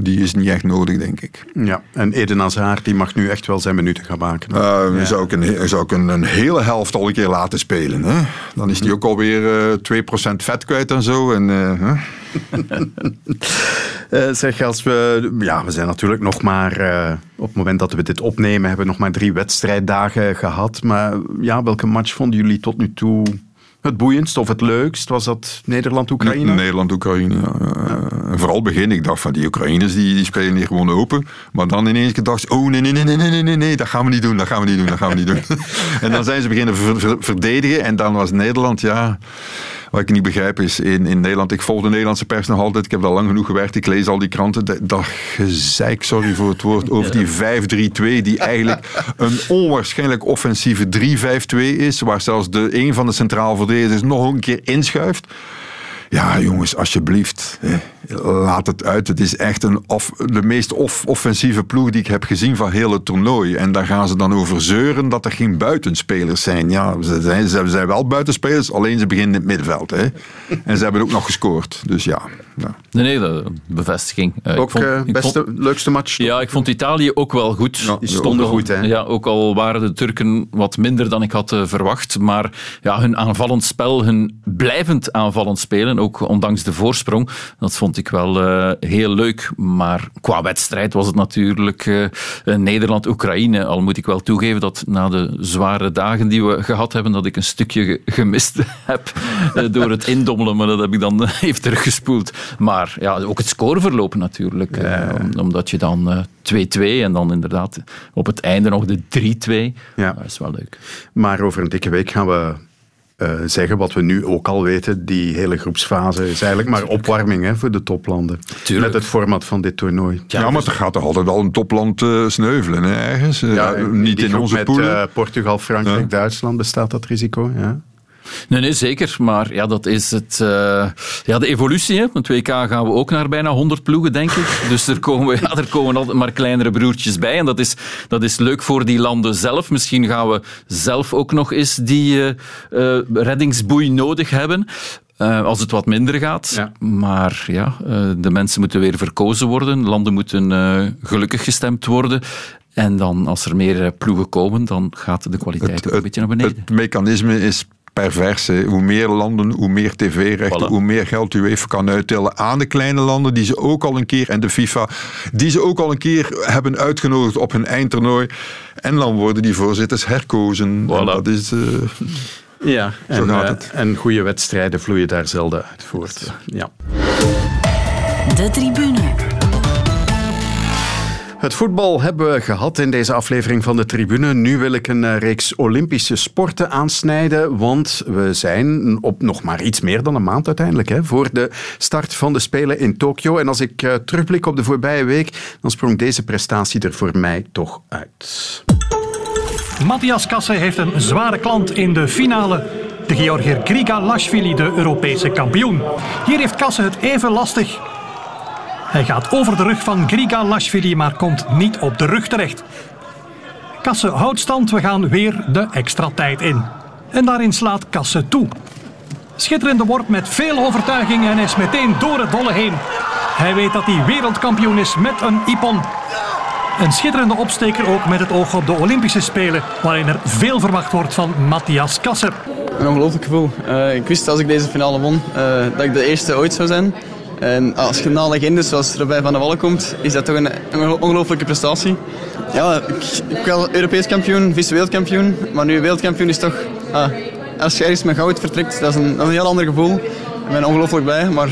die is niet echt nodig, denk ik. Ja, en Eden Hazard die mag nu echt wel zijn minuten gaan maken. Uh, ja. Zou ik, een, zou ik een, een, hele helft al een keer laten spelen. Hè? Dan is die ook alweer uh, 2% vet kwijt en zo. En, uh, zeg, als we... Ja, we zijn natuurlijk nog maar... op het moment dat we dit opnemen, hebben we nog maar drie wedstrijddagen gehad. Maar ja, welke match vonden jullie tot nu toe het boeiendst of het leukst? Was dat Nederland-Oekraïne? Nederland-Oekraïne, ja. ja. Vooral begin, ik dacht van die Oekraïners die, die spelen hier gewoon open. Maar dan ineens dacht oh nee, nee, nee, nee, nee, nee, nee, dat gaan we niet doen, dat gaan we niet doen, dat gaan we niet doen. en dan zijn ze beginnen ver, verdedigen en dan was Nederland, ja... Wat ik niet begrijp is, in, in Nederland, ik volg de Nederlandse pers nog altijd, ik heb al lang genoeg gewerkt, ik lees al die kranten, dat, dat gezeik, sorry voor het woord, over die 5-3-2, die eigenlijk een onwaarschijnlijk offensieve 3-5-2 is, waar zelfs de, een van de centraal verdedigers nog een keer inschuift. Ja, jongens, alsjeblieft. laat het uit. Het is echt een de meest off offensieve ploeg die ik heb gezien van heel het toernooi. En daar gaan ze dan over zeuren dat er geen buitenspelers zijn. Ja, ze zijn, ze zijn wel buitenspelers, alleen ze beginnen in het middenveld. Hè. En ze hebben ook nog gescoord. Dus ja. Ja. Nee, nee, de bevestiging. Uh, ook vond, uh, beste, vond, leukste match? Ja, ik vond Italië ook wel goed. Ja, die stonden goed, hè? Ja, ook al waren de Turken wat minder dan ik had uh, verwacht. Maar ja, hun aanvallend spel, hun blijvend aanvallend spelen ook ondanks de voorsprong. Dat vond ik wel heel leuk. Maar qua wedstrijd was het natuurlijk Nederland-Oekraïne. Al moet ik wel toegeven dat na de zware dagen die we gehad hebben, dat ik een stukje gemist heb door het indommelen. Maar dat heb ik dan even teruggespoeld. Maar ja, ook het scoreverloop natuurlijk. Ja. omdat je dan 2-2 en dan inderdaad op het einde nog de 3-2. Ja. Dat is wel leuk. Maar over een dikke week gaan we uh, zeggen wat we nu ook al weten. Die hele groepsfase is eigenlijk maar opwarming hè, voor de toplanden. Tuurlijk. Met het format van dit toernooi. Ja, ja maar er gaat toch altijd wel een topland uh, sneuvelen hè, ergens. Ja, uh, niet in onze met poelen. Portugal, Frankrijk, ja. Duitsland bestaat dat risico. Ja. Nee, nee, zeker. Maar ja, dat is het, uh, ja, de evolutie. Hè. Met WK gaan we ook naar bijna 100 ploegen, denk ik. Dus er komen, ja, er komen altijd maar kleinere broertjes bij. En dat is, dat is leuk voor die landen zelf. Misschien gaan we zelf ook nog eens die uh, uh, reddingsboei nodig hebben. Uh, als het wat minder gaat. Ja. Maar ja, uh, de mensen moeten weer verkozen worden. Landen moeten uh, gelukkig gestemd worden. En dan, als er meer ploegen komen, dan gaat de kwaliteit het, ook een beetje naar beneden. Het mechanisme is pervers. hè. Hoe meer landen, hoe meer tv-rechten, Voilà. hoe meer geld UEFA kan uittellen aan de kleine landen die ze ook al een keer, en de FIFA, die ze ook al een keer hebben uitgenodigd op hun eindtoernooi. En dan worden die voorzitters herkozen. En dat is... eh, Ja, en, gaat eh, het. en goede wedstrijden vloeien daar zelden uit voort. Ja. De tribune. Het voetbal hebben we gehad in deze aflevering van de Tribune. Nu wil ik een eh, reeks Olympische sporten aansnijden, want we zijn op nog maar iets meer dan een maand uiteindelijk hè, voor de start van de Spelen in Tokio. En als ik eh, terugblik op de voorbije week, dan sprong deze prestatie er voor mij toch uit. Matthias Kasse heeft een zware klant in de finale. De Georgiër Griga Lashvili, de Europese kampioen. Hier heeft Kasse het even lastig. Hij gaat over de rug van Griga Lashvili, maar komt niet op de rug terecht. Kasse houdt stand, we gaan weer de extra tijd in. En daarin slaat Kasse toe. Schitterende worp met veel overtuiging en is meteen door het dolle heen. Hij weet dat hij wereldkampioen is met een ippon. Een schitterende opsteker ook met het oog op de Olympische Spelen, waarin er veel verwacht wordt van Matthias Kasser. Een ongelooflijk gevoel. Eh, ik wist als ik deze finale won eh, dat ik de eerste ooit zou zijn. En als je na legendes zoals Robijn van der Wallen komt, is dat toch een, een ongelooflijke prestatie. Ja, ik, ik ben wel Europees kampioen, vice-wereldkampioen, maar nu wereldkampioen is toch... ah, als je ergens met goud vertrekt, dat is een, dat is een heel ander gevoel. Ik ben ongelooflijk blij, maar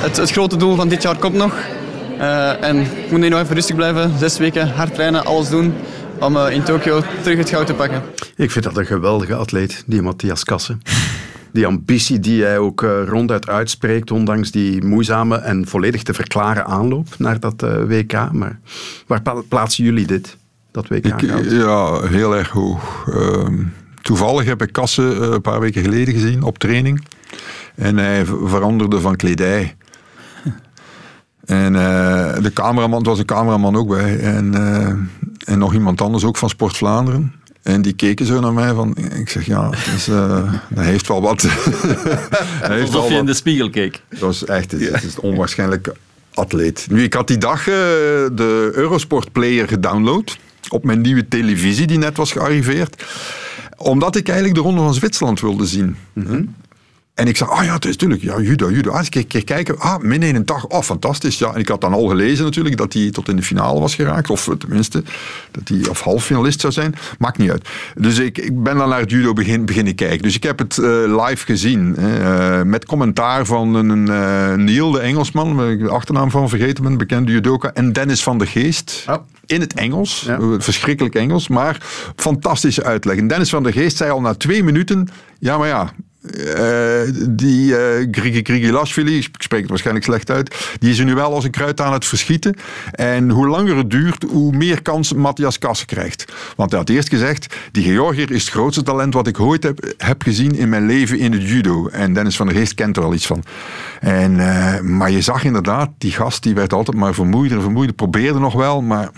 het, het grote doel van dit jaar komt nog. Eh, en ik moet nu nog even rustig blijven, zes weken hard trainen, alles doen om eh, in Tokio terug het goud te pakken. Ik vind dat een geweldige atleet, die Matthias Kassen. Die ambitie die hij ook eh, ronduit uitspreekt, ondanks die moeizame en volledig te verklaren aanloop naar dat eh, WK. Maar waar pla- plaatsen jullie dit, dat WK? Ik, ja, heel erg hoog. Ehm, toevallig heb ik Kassen eh, een paar weken geleden gezien op training. En hij veranderde van kledij. En eh, de cameraman, was een cameraman ook bij. En, eh, en nog iemand anders ook van Sport Vlaanderen. En die keken zo naar mij van, ik zeg ja, is, eh, dat heeft wel wat. Heeft Alsof wel je in wat. de spiegel keek. Dat was echt het, het is een onwaarschijnlijk atleet. Nu, ik had die dag eh, de Eurosport Player gedownload op mijn nieuwe televisie die net was gearriveerd. Omdat ik eigenlijk de Ronde van Zwitserland wilde zien. En ik zei, ah ja, het is natuurlijk, ja, judo, judo. Ah, ik keer kijken, ah, min 81, oh, fantastisch. Ja, en ik had dan al gelezen natuurlijk dat hij tot in de finale was geraakt. Of eh, tenminste, dat hij of halffinalist zou zijn. Maakt niet uit. Dus ik, ik ben dan naar het judo begin, beginnen kijken. Dus ik heb het eh, live gezien. hè, eh, met commentaar van een eh, Neil, de Engelsman, waar ik de achternaam van vergeten ben, bekende judoka. En Dennis van de Geest. In het Engels, Ja. verschrikkelijk Engels, maar fantastische uitleg. En Dennis van der Geest zei al na twee minuten, ja maar ja, eh, die eh Grigi ik spreek het waarschijnlijk slecht uit, die is er nu wel als een kruid aan het verschieten. En hoe langer het duurt, hoe meer kans Matthias Kassen krijgt. Want hij had eerst gezegd, die Georgiër is het grootste talent wat ik ooit heb, heb gezien in mijn leven in het judo. En Dennis van der Geest kent er al iets van. En, eh, maar je zag inderdaad, die gast die werd altijd maar vermoeider en vermoeider, probeerde nog wel, maar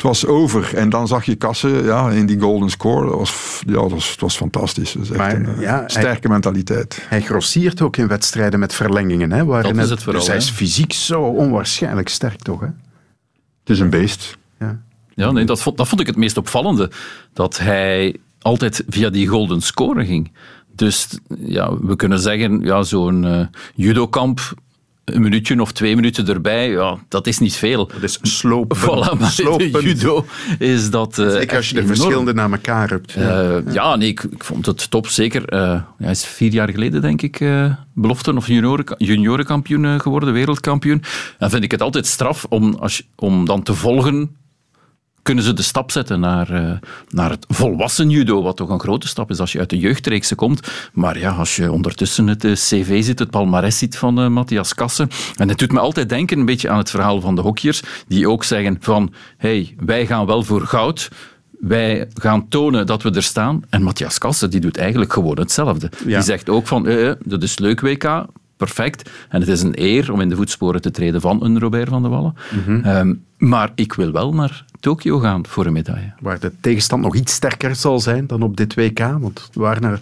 het was over. En dan zag je Kassen ja, in die golden score. Dat was, ja, dat was, het was fantastisch. Dat is echt Maar, een eh, hij- sterke mentaliteit. Hij grossiert ook in wedstrijden met verlengingen. Hè, waarin Dat is het vooral, Dus hij is fysiek zo onwaarschijnlijk sterk, toch? Hè? Het is een beest. Ja. Ja, nee, dat, vond, dat vond ik het meest opvallende. Dat hij altijd via die golden score ging. Dus ja, we kunnen zeggen, ja, zo'n eh, judokamp, een minuutje of twee minuten erbij, ja, dat is niet veel. Dat is slopen. Voilà, maar de slopen. judo is dat eh, Zeker als je enorm. verschillende naar elkaar hebt. Eh, ja, nee, ik, ik vond het top. Zeker. eh, hij is vier jaar geleden, denk ik, eh belofte- of junioren, juniorenkampioen eh, geworden, wereldkampioen. Dan vind ik het altijd straf om, als, je- om dan te volgen. Kunnen ze de stap zetten naar, eh, naar het volwassen judo, wat toch een grote stap is als je uit de jeugdreekse komt. Maar ja, als je ondertussen het eh, cv ziet, het palmarès ziet van eh, Matthias Kassen. En het doet me altijd denken een beetje aan het verhaal van de hockeyers, die ook zeggen van, hey, wij gaan wel voor goud, wij gaan tonen dat we er staan. En Matthias Kassen die doet eigenlijk gewoon hetzelfde. Ja. Die zegt ook van, eh, dat is leuk WK, perfect. En het is een eer om in de voetsporen te treden van een Robert van der Wallen. Ehm, maar ik wil wel naar Tokio gaan voor een medaille. Waar de tegenstand nog iets sterker zal zijn dan op dit WK. Want er waren er een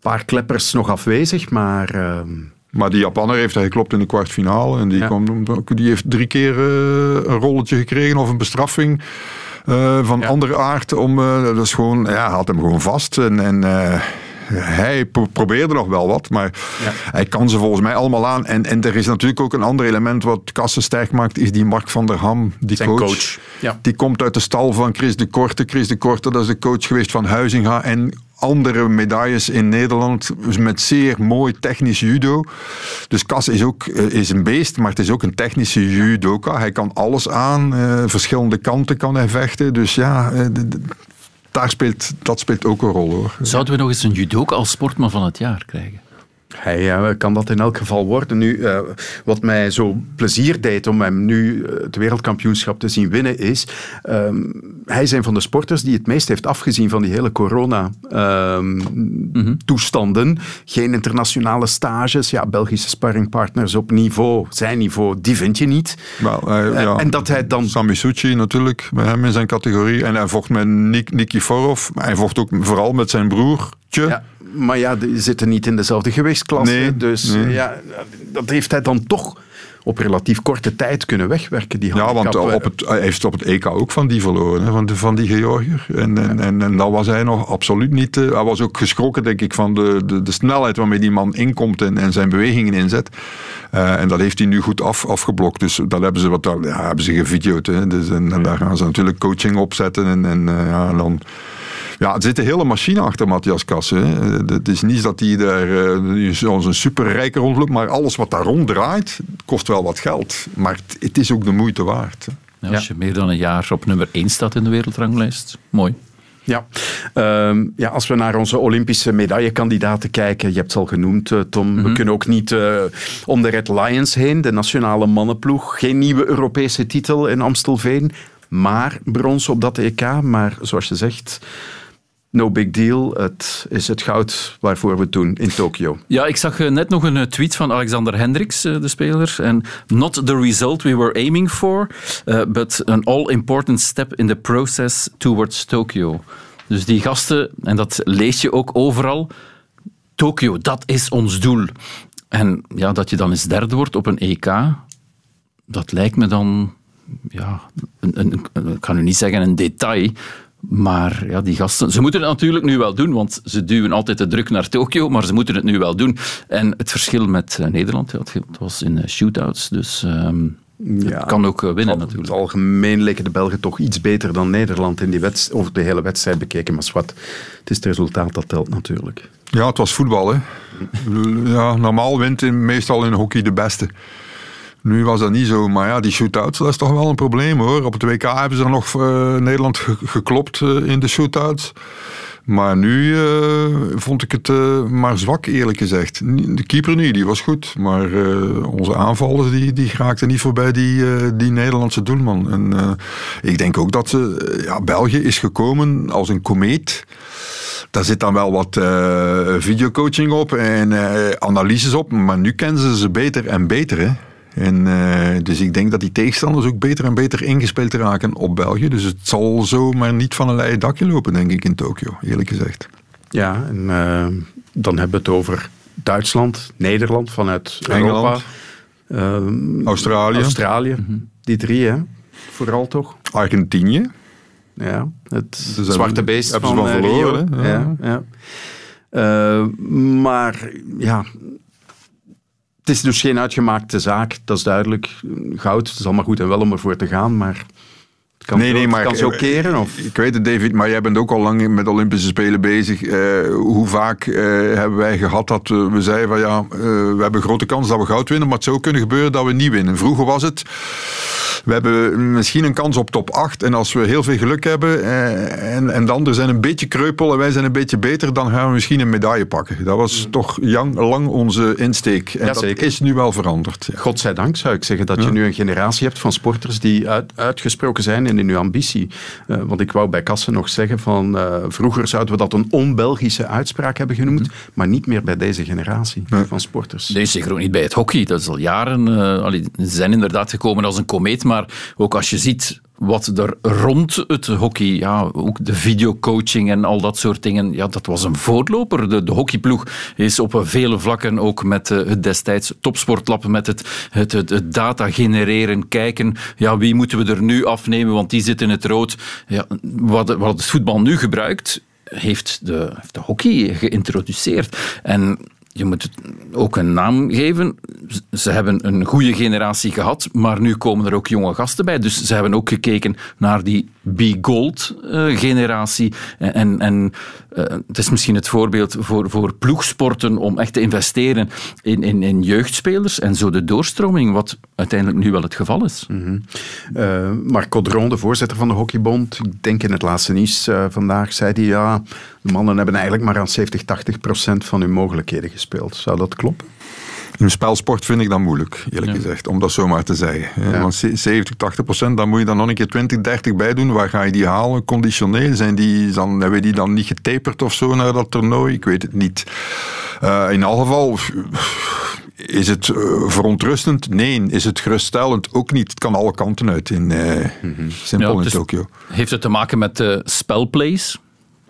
paar kleppers nog afwezig, maar... ehm, Maar die Japanner heeft hij geklopt in de kwartfinale. En die, Ja. kwam, die heeft drie keer eh, een rolletje gekregen of een bestraffing. eh, van Ja. andere aard. Om, eh, dat is gewoon, ja, hij had hem gewoon vast. En, en eh, hij pro- probeerde nog wel wat, maar hij kan ze volgens mij allemaal aan. En, en er is natuurlijk ook een ander element wat Kassen sterk maakt, is die Mark van der Ham, die Zijn coach. coach, ja. Die komt uit de stal van Chris de Korte. Chris de Korte, dat is de coach geweest van Huizinga en andere medailles in Nederland met zeer mooi technisch judo. Dus Kas is ook eh, is een beest, maar het is ook een technische judoka. Hij kan alles aan, eh, verschillende kanten kan hij vechten. Dus ja, eh, daar speelt, dat speelt ook een rol hoor. Zouden we nog eens een judoka als sportman van het jaar krijgen? Hij eh, kan dat in elk geval worden. Nu, eh, wat mij zo plezier deed om hem nu eh, het wereldkampioenschap te zien winnen, is ehm, hij is een van de sporters die het meest heeft afgezien van die hele corona-toestanden. Geen internationale stages, ja, Belgische sparringpartners op niveau, zijn niveau, die vind je niet. Wel, Eh, ja. En dat hij dan Sami Suchi natuurlijk, bij hem in zijn categorie. En hij vocht met Nik, Nikiforov. Maar hij vocht ook vooral met zijn broertje. Ja, maar ja, die zitten niet in dezelfde gewichtsklasse. Nee, dus nee. eh, ja, dat heeft hij dan toch op relatief korte tijd kunnen wegwerken, die Ja, want handicap. op het, hij heeft op het EK ook van die verloren, hè, van, de, van die Georgiër. En, en, en, en dat was hij nog absoluut niet. eh, hij was ook geschrokken, denk ik, van de, de, de snelheid waarmee die man inkomt en, en zijn bewegingen inzet. Eh, en dat heeft hij nu goed af, afgeblokt. Dus dat hebben ze, wat, ja, hebben ze gevideoed. Hè. Dus, en, en daar gaan ze natuurlijk coaching opzetten. En, en eh, ja, en dan... Ja, er zit een hele machine achter Matthias Kassen. hè. Het is niet dat hij daar eh, zoals een superrijker rondloopt, maar alles wat daar ronddraait, kost wel wat geld. Maar het, het is ook de moeite waard. Ja, als je meer dan een jaar op nummer 1 staat in de wereldranglijst, mooi. Ja. Ehm, ja, als we naar onze Olympische medaillekandidaten kijken, je hebt het al genoemd, eh, Tom, we kunnen ook niet eh, om de Red Lions heen, de nationale mannenploeg. Geen nieuwe Europese titel in Amstelveen, maar brons op dat EK. Maar zoals je zegt, no big deal. Het is het goud waarvoor we doen in Tokio. Ja, ik zag eh, net nog een eh, tweet van Alexander Hendricks, eh, de speler. En not the result we were aiming for, but an all-important step in the process towards Tokyo. Dus die gasten, en dat lees je ook overal, Tokio, dat is ons doel. En ja, dat je dan eens derde wordt op een EK, dat lijkt me dan, ja, een, een- ik kan nu niet zeggen een detail, maar ja, die gasten, ze moeten het natuurlijk nu wel doen, want ze duwen altijd de druk naar Tokio, maar ze moeten het nu wel doen. En het verschil met eh, Nederland, ja, het was in eh, shootouts, dus ehm, het kan ook eh, winnen natuurlijk. In het algemeen leken de Belgen toch iets beter dan Nederland in die over de hele wedstrijd bekeken. Maar wat, het is het resultaat dat telt natuurlijk. Ja, het was voetbal. Hè. Ja, normaal wint in, meestal in hockey de beste. Nu was dat niet zo, maar ja, die shootouts, dat is toch wel een probleem hoor. Op het WK hebben ze nog eh, Nederland ge- geklopt eh, in de shootouts. Maar nu eh, vond ik het maar zwak, eerlijk gezegd. De keeper niet, die was goed. Maar onze aanvallers die, die raakten niet voorbij die, die Nederlandse doelman. En ik denk ook dat ze, ja, België is gekomen als een komeet. Daar zit dan wel wat videocoaching op en analyses op. Maar nu kennen ze ze beter en beter. Hè? En, eh, dus ik denk dat die tegenstanders ook beter en beter ingespeeld raken op België. Dus het zal zo maar niet van een leien dakje lopen, denk ik, in Tokio, eerlijk gezegd. Ja, en eh, dan hebben we het over Duitsland, Nederland vanuit Europa. Ehm, Australië. Australië. Die drie, hè? Vooral toch? Argentinië. Ja, het hebben- zwarte beest hebben ze van eh, verloren, Rio. hè? Ja. Ja, Eh, maar ja, het is dus geen uitgemaakte zaak, dat is duidelijk. Goud, het is allemaal goed en wel om ervoor te gaan, maar kan, Nee, nee, maar kan zo keren. Of? Ik weet het, David, maar jij bent ook al lang met Olympische Spelen bezig. Eh, hoe vaak eh, hebben wij gehad dat we, we zeiden van ja, eh, we hebben grote kans dat we goud winnen, maar het zou kunnen gebeuren dat we niet winnen. Vroeger was het, we hebben misschien een kans op top 8 en als we heel veel geluk hebben en, en de anderen zijn een beetje kreupel en wij zijn een beetje beter, dan gaan we misschien een medaille pakken. Dat was toch lang, lang onze insteek. En Ja, dat zeker. is nu wel veranderd. Ja. Godzijdank zou ik zeggen dat je nu een generatie hebt van sporters die uit- uitgesproken zijn in hun ambitie. Eh, want ik wou bij Kassen nog zeggen van eh, vroeger zouden we dat een on-Belgische uitspraak hebben genoemd, maar niet meer bij deze generatie van sporters. Nee, zeker ook niet bij het hockey. Dat is al jaren. eh, allee, ze zijn inderdaad gekomen als een komeet. Maar ook als je ziet wat er rond het hockey, ja, ook de videocoaching en al dat soort dingen, ja, dat was een voorloper. De, hockeyploeg is op vele vlakken ook met eh, het destijds topsportlab, met het, het, het, het data genereren, kijken, ja, wie moeten we er nu afnemen, want die zit in het rood. Ja, wat, wat het voetbal nu gebruikt, heeft de, heeft de hockey geïntroduceerd. En je moet ook een naam geven. Ze hebben een goede generatie gehad, maar nu komen er ook jonge gasten bij. Dus ze hebben ook gekeken naar die B-Gold-generatie. En, en uh, het is misschien het voorbeeld voor, voor ploegsporten om echt te investeren in, in, in jeugdspelers en zo de doorstroming, wat uiteindelijk nu wel het geval is. Mm -hmm. uh, Marco Dron, de voorzitter van de Hockeybond, ik denk in het laatste nieuws vandaag, zei hij ja, de mannen hebben eigenlijk maar aan 70, 80 procent van hun mogelijkheden gespeeld. Zou dat kloppen? In spelsport vind ik dat moeilijk, eerlijk ja. gezegd, om dat zomaar te zeggen. Ja. Want 70, 80 procent, dan moet je dan nog een keer 20, 30 bij doen. Waar ga je die halen? Conditioneel? Zijn die dan, hebben die dan niet getaperd of zo naar dat toernooi? Ik weet het niet. Uh, in elk geval is het uh, verontrustend? Nee. Is het geruststellend? Ook niet. Het kan alle kanten uit in uh, mm -hmm. simpel ja, in Tokio. Heeft het te maken met spelplays?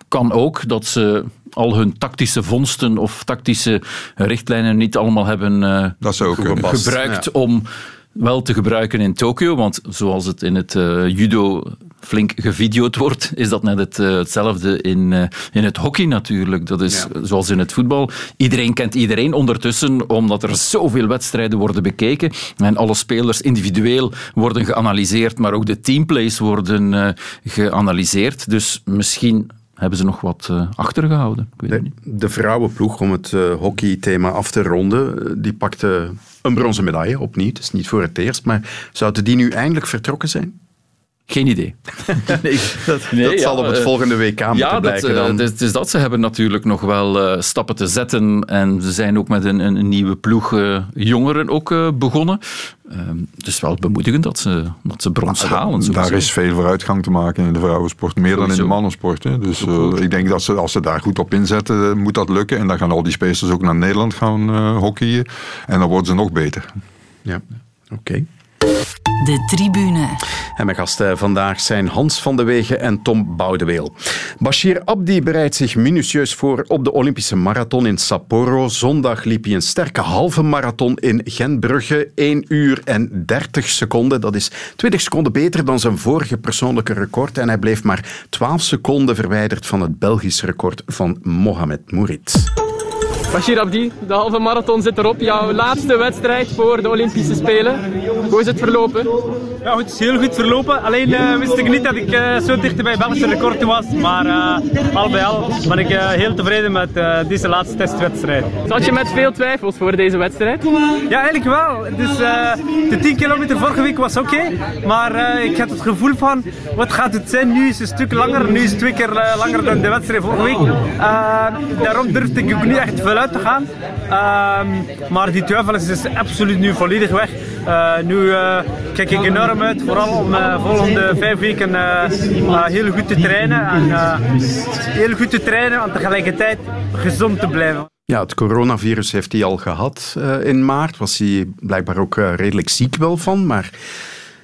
Kan ook dat ze al hun tactische vondsten of tactische richtlijnen niet allemaal hebben uh, dat ook gebruikt ja. om wel te gebruiken in Tokio. Want zoals het in het uh, judo flink gevideoed wordt, is dat net het, uh, hetzelfde in, uh, in het hockey natuurlijk. Dat is ja. zoals in het voetbal. Iedereen kent iedereen ondertussen, omdat er zoveel wedstrijden worden bekeken en alle spelers individueel worden geanalyseerd, maar ook de teamplays worden uh, geanalyseerd. Dus misschien hebben ze nog wat uh, achtergehouden. Ik weet de, de vrouwenploeg, om het uh, hockeythema af te ronden, die pakte een bronzen medaille opnieuw. Het is niet voor het eerst, maar zouden die nu eindelijk vertrokken zijn? Geen idee. nee, dat, nee, dat ja, zal op het volgende WK moeten ja, blijken. Dat, dan. Dus, dus dat ze hebben natuurlijk nog wel uh, stappen te zetten. En ze zijn ook met een, een nieuwe ploeg uh, jongeren ook uh, begonnen. Het is wel bemoedigend dat ze, dat ze brons maar, halen. Daar is veel vooruitgang te maken in de vrouwensport. Meer sowieso. dan in de mannensport. Hè. Dus ik denk dat ze, als ze daar goed op inzetten, moet dat lukken. En dan gaan al die spelers ook naar Nederland gaan hockeyen. En dan worden ze nog beter. Ja, oké. Okay. De tribune. En mijn gasten vandaag zijn Hans van de Wegen en Tom Boudeweel. Bashir Abdi bereidt zich minutieus voor op de Olympische marathon in Sapporo. Zondag liep hij een sterke halve marathon in Gentbrugge. 1 uur en 30 seconden. Dat is 20 seconden beter dan zijn vorige persoonlijke record. En hij bleef maar 12 seconden verwijderd van het Belgisch record van Mohamed Mourid. Bashir Abdi, de halve marathon zit erop. Jouw laatste wedstrijd voor de Olympische Spelen. Hoe is het verlopen? Ja, het is heel goed verlopen. Alleen uh, wist ik niet dat ik uh, zo dicht bij Belgische record was. Maar uh, al bij al ben ik heel tevreden met deze laatste testwedstrijd. Zat je met veel twijfels voor deze wedstrijd? Ja, eigenlijk wel. Dus, de 10 kilometer vorige week was oké. Okay, maar ik had het gevoel van, wat gaat het zijn? Nu is het een stuk langer. Nu is het twee keer langer dan de wedstrijd vorige week. daarom durfde ik ook niet echt veel uit te gaan. Uh, maar die twijfel is dus absoluut nu volledig weg. Uh, nu uh, kijk ik enorm uit, vooral om de uh, volgende vijf weken heel goed te trainen. En heel goed te trainen en tegelijkertijd gezond te blijven. Ja, het coronavirus heeft hij al gehad in maart. Was hij blijkbaar ook redelijk ziek wel van. Maar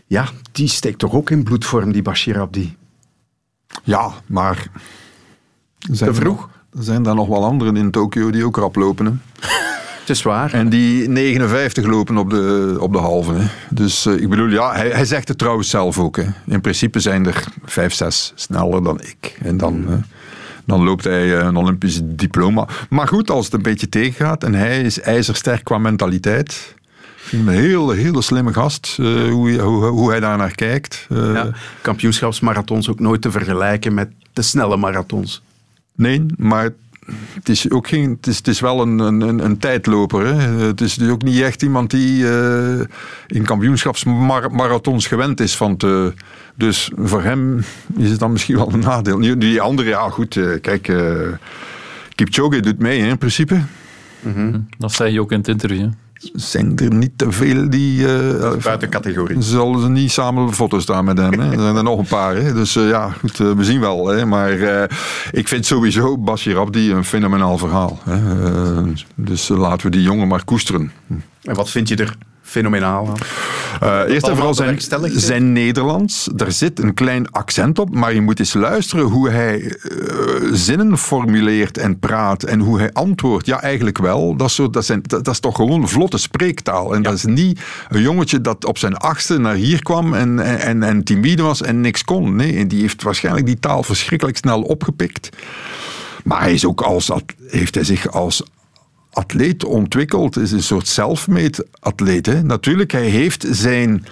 ja, die steekt toch ook in bloedvorm, die Bashir Abdi? Ja, maar... Te vroeg? Er zijn daar nog wel anderen in Tokio die ook rap lopen. Hè. Het is waar. En die 59 lopen op de, op de halve. Hè. Dus uh, ik bedoel, ja, hij, hij zegt het trouwens zelf ook. Hè. In principe zijn er 5, 6 sneller dan ik. En dan, uh, dan loopt hij uh, een Olympisch diploma. Maar goed, als het een beetje tegengaat en hij is ijzersterk qua mentaliteit. Een hele, hele slimme gast, uh, hoe, hoe, hoe hij daar naar kijkt. Ja, kampioenschapsmarathons ook nooit te vergelijken met de snelle marathons. Nee, maar het is ook geen, het is, het is wel een, een, een tijdloper. Hè. Het is dus ook niet echt iemand die uh, in kampioenschapsmarathons gewend is van te. Dus voor hem is het dan misschien wel een nadeel. Die andere, ja goed, uh, kijk, uh, Kipchoge doet mee hè, in principe. Mm -hmm. Dat zei je ook in het interview zijn er niet te veel die... Uh, Buiten categorie. Zullen ze niet samen foto's staan met hem. Hè? Er zijn er nog een paar. Hè? Dus uh, ja, goed, uh, we zien wel. Hè? Maar ik vind sowieso Bashir Abdi een fenomenaal verhaal. Hè? dus laten we die jongen maar koesteren. En wat vind je er fenomenaal Uh, eerst en vooral zijn, zijn Nederlands. Daar zit een klein accent op, maar je moet eens luisteren hoe hij eh, zinnen formuleert en praat en hoe hij antwoordt. Ja, eigenlijk wel. Dat is, zo, dat zijn, dat, dat is toch gewoon vlotte spreektaal. En dat is niet een jongetje dat op zijn achtste naar hier kwam en, en, en, en timide was en niks kon. Nee, die heeft waarschijnlijk die taal verschrikkelijk snel opgepikt. Maar hij is ook als, heeft hij zich als atleet ontwikkeld. is een soort self-made atleet. Hè? Natuurlijk, hij heeft zijn,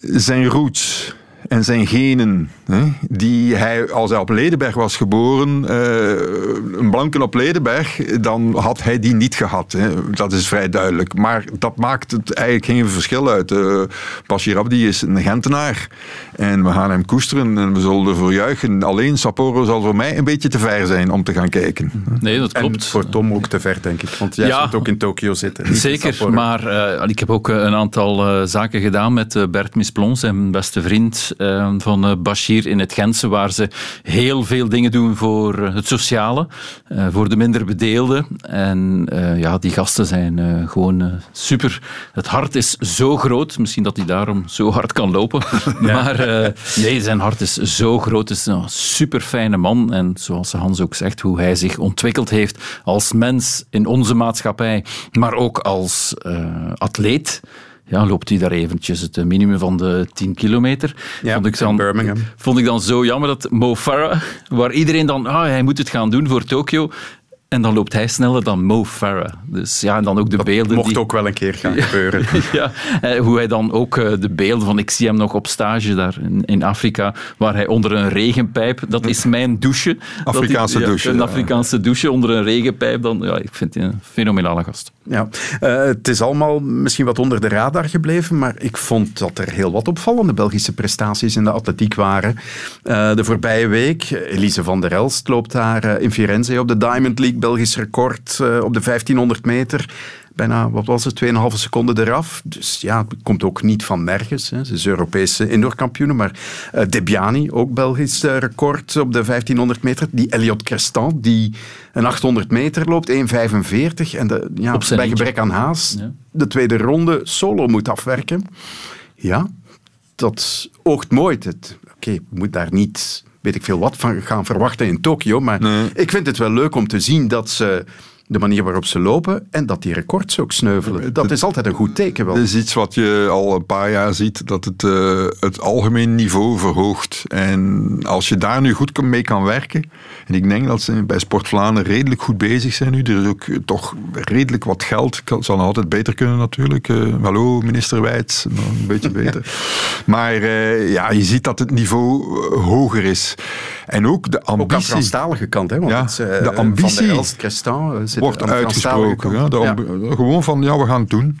zijn roots en zijn genen, hè, die hij, als hij op Ledenberg was geboren, eh, een blanken op Ledenberg, dan had hij die niet gehad. Hè. Dat is vrij duidelijk. Maar dat maakt het eigenlijk geen verschil uit. Uh, Bashir Abdi is een Gentenaar en we gaan hem koesteren en we zullen ervoor juichen. Alleen Sapporo zal voor mij een beetje te ver zijn om te gaan kijken. Nee, dat klopt. En voor Tom ook te ver, denk ik. Want jij Ja. zult ook in Tokio zitten. Zeker, maar eh, ik heb ook een aantal eh, zaken gedaan met Bert Misplon, zijn beste vriend eh, van eh, Bashir in het Gentse, waar ze heel veel dingen doen voor eh, het sociale, eh, voor de minder bedeelden. En ja, die gasten zijn gewoon super. Het hart is zo groot, misschien dat hij daarom zo hard kan lopen. Maar nee, zijn hart is zo groot. Het is een super fijne man. En zoals Hans ook zegt, hoe hij zich ontwikkeld heeft als mens in onze maatschappij, maar ook als atleet. Ja, loopt hij daar eventjes het minimum van de 10 kilometer. Ja, vond, ik in dan, Birmingham. vond ik dan zo jammer dat Mo Farah, waar iedereen dan, ah, hij moet het gaan doen voor Tokio, en dan loopt hij sneller dan Mo Farah. Dus ja, en dan ook de beelden. Mocht die... ook wel een keer gaan gebeuren. ja, eh, hoe hij dan ook eh, de beelden van, ik zie hem nog op stage daar in, in Afrika, waar hij onder een regenpijp, dat is mijn douche. Afrikaanse ja, douche, Een ja. Afrikaanse douche onder een regenpijp, dan, ja, ik vind hij een fenomenale gast. Ja, eh, het is allemaal misschien wat onder de radar gebleven, maar ik vond dat er heel wat opvallende Belgische prestaties in de atletiek waren. Eh, de voorbije week, Elise van der Elst loopt daar eh, in Firenze op de Diamond League, Belgisch record op de 1500 meter. Bijna, wat was het, 2,5 seconden eraf. Dus ja, het komt ook niet van nergens. Hè. Ze is Europese indoorkampioene, maar eh Debiani, ook Belgisch eh, record op de 1500 meter. Die Elliot Crestant, die een 800 meter loopt, 1,45. En de, ja, bij eentje. gebrek aan haast Ja. de tweede ronde solo moet afwerken. Ja, dat oogt mooi. Het- Oké, ik moet daar niet weet ik veel wat van gaan verwachten in Tokio, maar ik vind het wel leuk om te zien dat ze de manier waarop ze lopen en dat die records ook sneuvelen. Dat is altijd een goed teken wel. Dat is iets wat je al een paar jaar ziet, dat het eh, het algemeen niveau verhoogt. En als je daar nu goed mee kan werken, en ik denk dat ze bij Sport Vlaanderen redelijk goed bezig zijn nu, er is ook toch redelijk wat geld, kan, zal nog altijd beter kunnen natuurlijk. Eh, hallo, minister Wijts, een beetje beter. Maar eh, ja, je ziet dat het niveau eh, hoger is. En ook de Ook aan ambitie... Franstalige kant, hè? Want Ja, het, eh, de ambitie Van der Elst, eh, wordt uitgesproken. Ja, Ja. Gewoon van, ja, we gaan het doen.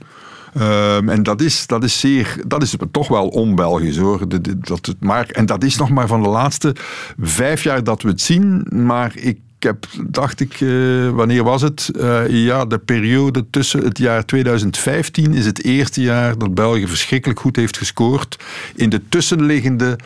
Ehm, en dat is, dat is zeer, dat is toch wel on-Belgisch hoor. De- de- dat het maar, en dat is nog maar van de laatste vijf jaar dat we het zien. Maar ik heb, dacht ik, eh, wanneer was het? Eh, ja, de periode tussen het jaar 2015 is het eerste jaar dat België verschrikkelijk goed heeft gescoord. In de tussenliggende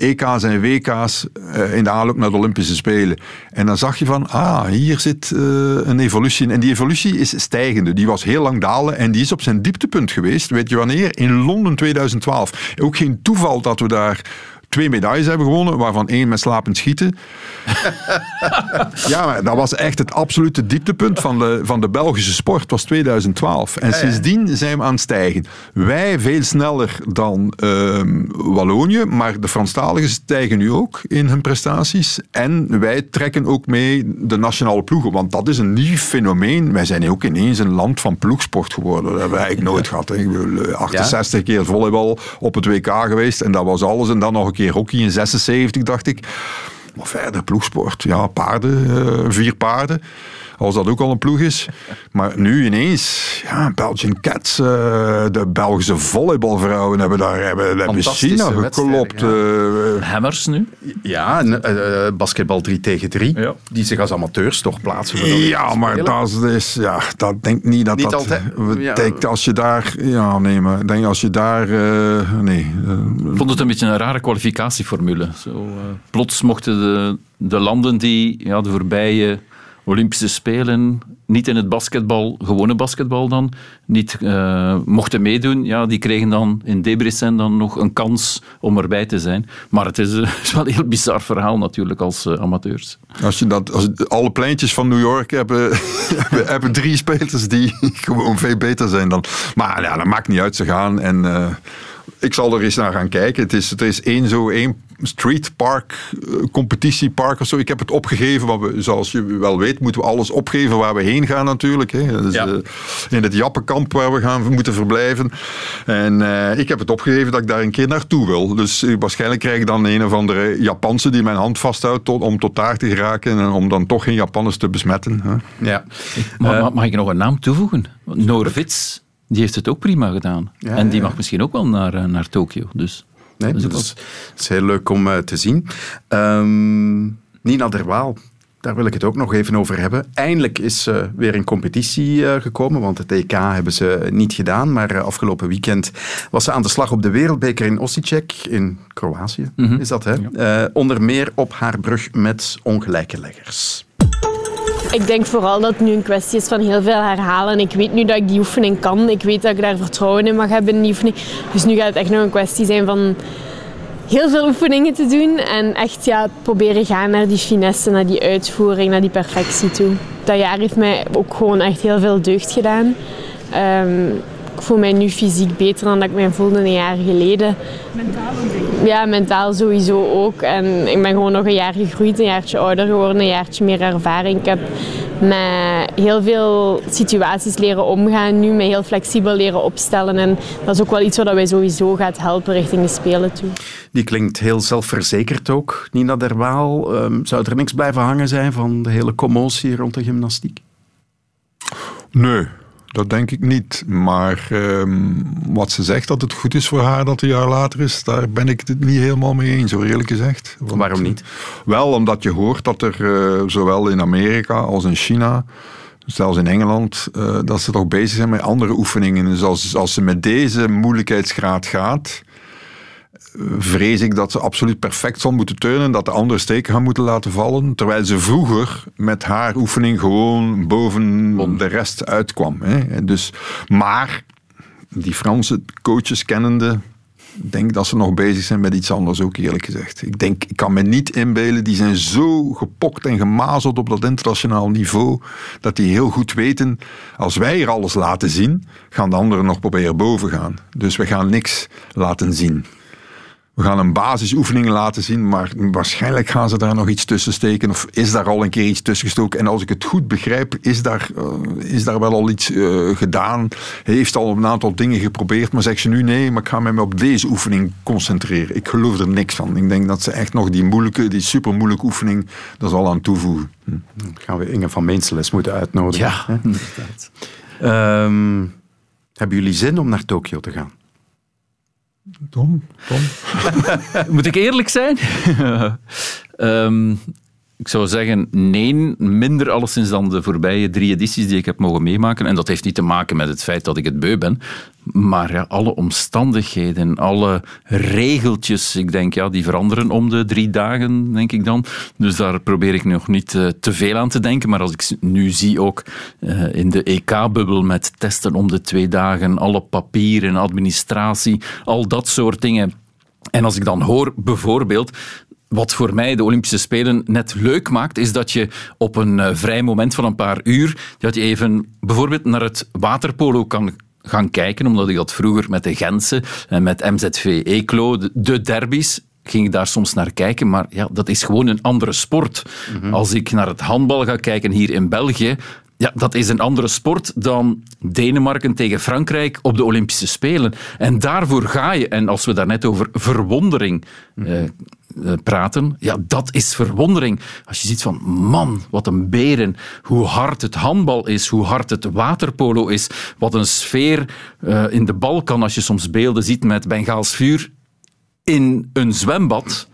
EK's en WK's eh, in de aanloop naar de Olympische Spelen. En dan zag je van, ah, hier zit eh, een evolutie in. En die evolutie is stijgende. Die was heel lang dalen en die is op zijn dieptepunt geweest. Weet je wanneer? In Londen 2012. Ook geen toeval dat we daar twee medailles hebben gewonnen, waarvan één met slapend schieten. ja, maar dat was echt het absolute dieptepunt van de, van de Belgische sport, was 2012. En sindsdien zijn we aan het stijgen. Wij veel sneller dan ehm, Wallonië, maar de Franstaligen stijgen nu ook in hun prestaties. En wij trekken ook mee de nationale ploegen, want dat is een nieuw fenomeen. Wij zijn ook ineens een land van ploegsport geworden. Dat hebben we eigenlijk nooit gehad. hè. Ik bedoel, eh, 68 keer volleybal op het WK geweest en dat was alles. En dan nog een keer hockey in 76, dacht ik. Maar verder, ploegsport. Ja, paarden, eh, vier paarden. Als dat ook al een ploeg is. Maar nu ineens, ja, Belgian Cats, eh, de Belgische volleybalvrouwen hebben daar hebben, hebben Fantastische China geklopt. eh, Hammers nu? Ja, en, eh, eh, basketbal 3 tegen 3, die zich als amateurs toch plaatsen. Ja, maar dat is, ja, dat denk niet dat Niet dat... altijd. Ja. denk als je daar... Ja, nee, maar ik denk als je daar... eh, nee. eh, Ik vond het een beetje een rare kwalificatieformule. Zo, eh, plots mochten de, de landen die ja, de voorbije Olympische Spelen niet in het basketbal, gewone basketbal dan, niet uh, mochten meedoen, ja, die kregen dan in Debrecen dan nog een kans om erbij te zijn. Maar het is, is wel een heel bizar verhaal natuurlijk als uh, amateurs. Als je dat, als alle pleintjes van New York hebben, hebben, hebben, drie spelers die gewoon veel beter zijn dan. Maar ja, dat maakt niet uit, ze gaan en ik zal er eens naar gaan kijken. Het is, er is één zo één street park, eh, competitiepark of zo. Ik heb het opgegeven, want we, zoals je wel weet, moeten we alles opgeven waar we heen gaan natuurlijk. Hè. Dus, ja. uh, in het Jappenkamp waar we gaan moeten verblijven. En uh, ik heb het opgegeven dat ik daar een keer naartoe wil. Dus waarschijnlijk krijg ik dan een of andere Japanse die mijn hand vasthoudt tot, om tot daar te geraken en om dan toch geen Japanners te besmetten. Hè. Ja. Mag, mag ik nog een naam toevoegen? Norvits die heeft het ook prima gedaan. Ja, en die mag misschien ook wel naar, naar Tokio. Dus. Nee, dus dat, is, heel leuk om uh, te zien. Um, Nina Derwaal, daar wil ik het ook nog even over hebben. Eindelijk is uh, weer een competitie uh, gekomen, want het EK hebben ze niet gedaan. Maar uh, afgelopen weekend was ze aan de slag op de Wereldbeker in Osijek, in Kroatië, mm -hmm. is dat hè? Ja. onder meer op haar brug met ongelijke leggers. Ik denk vooral dat het nu een kwestie is van heel veel herhalen. Ik weet nu dat ik die oefening kan. Ik weet dat ik daar vertrouwen in mag hebben in die oefening. Dus nu gaat het echt nog een kwestie zijn van heel veel oefeningen te doen. En echt ja, proberen gaan naar die finesse, naar die uitvoering, naar die perfectie toe. Dat jaar heeft mij ook gewoon echt heel veel deugd gedaan. Ik voel mij nu fysiek beter dan dat ik mij voelde een jaar geleden. Mentaal Ja, mentaal sowieso ook. En ik ben gewoon nog een jaar gegroeid, een jaartje ouder geworden, een jaartje meer ervaring. Ik heb met heel veel situaties leren omgaan, nu met heel flexibel leren opstellen. En dat is ook wel iets wat wij sowieso gaat helpen richting de Spelen toe. Die klinkt heel zelfverzekerd ook, Nina Derwaal. Um, zou er niks blijven hangen zijn van de hele commotie rond de gymnastiek? Nee, dat denk ik niet. Maar um, wat ze zegt dat het goed is voor haar dat een jaar later is, daar ben ik het niet helemaal mee eens, zo eerlijk gezegd. Want, Waarom niet? Wel, omdat je hoort dat er uh, zowel in Amerika als in China zelfs in Engeland, uh, dat ze toch bezig zijn met andere oefeningen. Dus als, als ze met deze moeilijkheidsgraad gaat, vrees ik dat ze absoluut perfect zal moeten turnen, dat de andere steken gaan moeten laten vallen, terwijl ze vroeger met haar oefening gewoon boven de rest uitkwam. Hè. Dus, maar die Franse coaches kennende, denk dat ze nog bezig zijn met iets anders ook, eerlijk gezegd. Ik denk, ik kan me niet inbeelden, die zijn zo gepokt en gemazeld op dat internationaal niveau, dat die heel goed weten, als wij hier alles laten zien, gaan de anderen nog proberen boven gaan. Dus we gaan niks laten zien. We gaan een basisoefening laten zien, maar waarschijnlijk gaan ze daar nog iets tussen steken. Of is daar al een keer iets tussen gestoken? En als ik het goed begrijp, is daar, uh, is daar wel al iets uh, gedaan. Hij heeft al een aantal dingen geprobeerd, maar zegt ze nu nee, maar ik ga me op deze oefening concentreren. Ik geloof er niks van. Ik denk dat ze echt nog die moeilijke, die super moeilijke oefening, daar zal aan toevoegen. Hm. Dan gaan we Inge van Meenseles moeten uitnodigen. Ja, inderdaad. Um, hebben jullie zin om naar Tokio te gaan? Tom, Tom. Moet ik eerlijk zijn? um, ik zou zeggen, nee, minder alleszins dan de voorbije drie edities die ik heb mogen meemaken. En dat heeft niet te maken met het feit dat ik het beu ben. Maar ja, alle omstandigheden, alle regeltjes, ik denk, ja, die veranderen om de drie dagen, denk ik dan. Dus daar probeer ik nog niet uh, te veel aan te denken. Maar als ik nu zie ook uh, in de EK-bubbel met testen om de twee dagen, alle papieren, administratie, al dat soort dingen. En als ik dan hoor bijvoorbeeld wat voor mij de Olympische Spelen net leuk maakt, is dat je op een uh, vrij moment van een paar uur, dat je even bijvoorbeeld naar het waterpolo kan gaan kijken, omdat ik dat vroeger met de Gentse en met MZV Eeklo, de, de derbies, ging ik daar soms naar kijken, maar ja, dat is gewoon een andere sport. Mm -hmm. Als ik naar het handbal ga kijken hier in België, ja, dat is een andere sport dan Denemarken tegen Frankrijk op de Olympische Spelen. En daarvoor ga je, en als we daarnet over verwondering eh, praten, ja, dat is verwondering. Als je ziet van, man, wat een beren, hoe hard het handbal is, hoe hard het waterpolo is, wat een sfeer uh, in de bal kan als je soms beelden ziet met Bengaals vuur in een zwembad.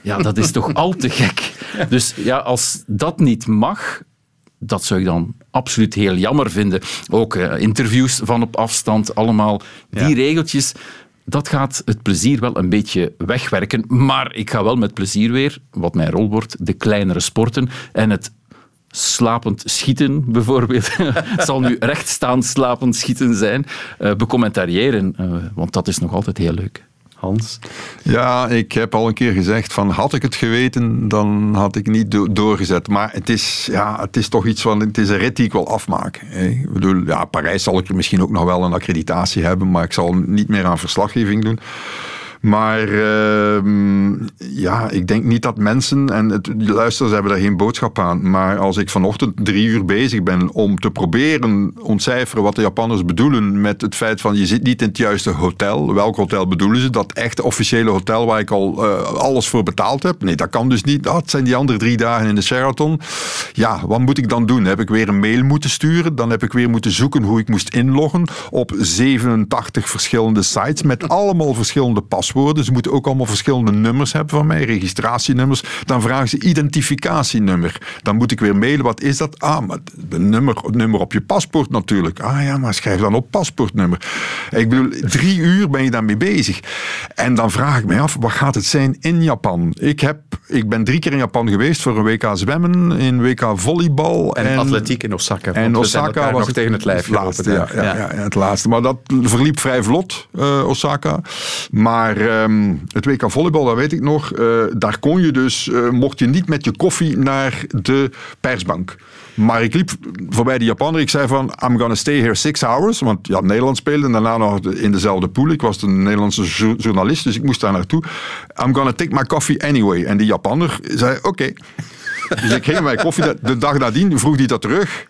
Ja, dat is toch al te gek. Dus ja, als dat niet mag, dat zou ik dan absoluut heel jammer vinden. Ook uh, interviews van op afstand, allemaal die ja. regeltjes. Dat gaat het plezier wel een beetje wegwerken. Maar ik ga wel met plezier weer, wat mijn rol wordt, de kleinere sporten en het slapend schieten, bijvoorbeeld. het zal nu rechtstaand slapend schieten zijn. Uh, becommentariëren, uh, want dat is nog altijd heel leuk. Hans? Ja, ik heb al een keer gezegd van had ik het geweten, dan had ik niet do doorgezet. Maar het is, ja, het is toch iets van, het is een rit die ik wil afmaken. Hè. Ik bedoel, ja, Parijs zal ik er misschien ook nog wel een accreditatie hebben, maar ik zal niet meer aan verslaggeving doen. Maar uh, ja, ik denk niet dat mensen, en het, de luisteraars hebben daar geen boodschap aan, maar als ik vanochtend drie uur bezig ben om te proberen ontcijferen wat de Japanners bedoelen met het feit van je zit niet in het juiste hotel. Welk hotel bedoelen ze? Dat echte officiële hotel waar ik al uh, alles voor betaald heb? Nee, dat kan dus niet. Dat zijn die andere drie dagen in de Sheraton. Ja, wat moet ik dan doen? Heb ik weer een mail moeten sturen? Dan heb ik weer moeten zoeken hoe ik moest inloggen op 87 verschillende sites met allemaal verschillende paswoorden paswoorden. Ze moeten ook allemaal verschillende nummers hebben van mij, registratienummers. Dan vragen ze identificatienummer. Dan moet ik weer mailen, wat is dat? Ah, maar de nummer, nummer op je paspoort natuurlijk. Ah ja, maar schrijf dan op paspoortnummer. Ik bedoel, drie uur ben je daarmee bezig. En dan vraag ik mij af, wat gaat het zijn in Japan? Ik, heb, ik ben drie keer in Japan geweest voor een WK zwemmen, in WK volleybal. En, en atletiek in Osaka. En Osaka was nog het, tegen het lijf laatste. Ja, ja, ja. het laatste. Maar dat verliep vrij vlot, uh, Osaka. Maar um, het WK volleybal, dat weet ik nog. Uh, daar kon je dus, uh, mocht je niet met je koffie naar de persbank. Maar ik liep voorbij de Japaner. Ik zei van, I'm gonna stay here six hours. Want ja, Nederland speelde en daarna nog in dezelfde pool. Ik was een Nederlandse journalist, dus ik moest daar naartoe. I'm gonna take my coffee anyway. En die Japaner zei, oké. Dus ik ging mijn koffie. De dag nadien vroeg hij dat terug.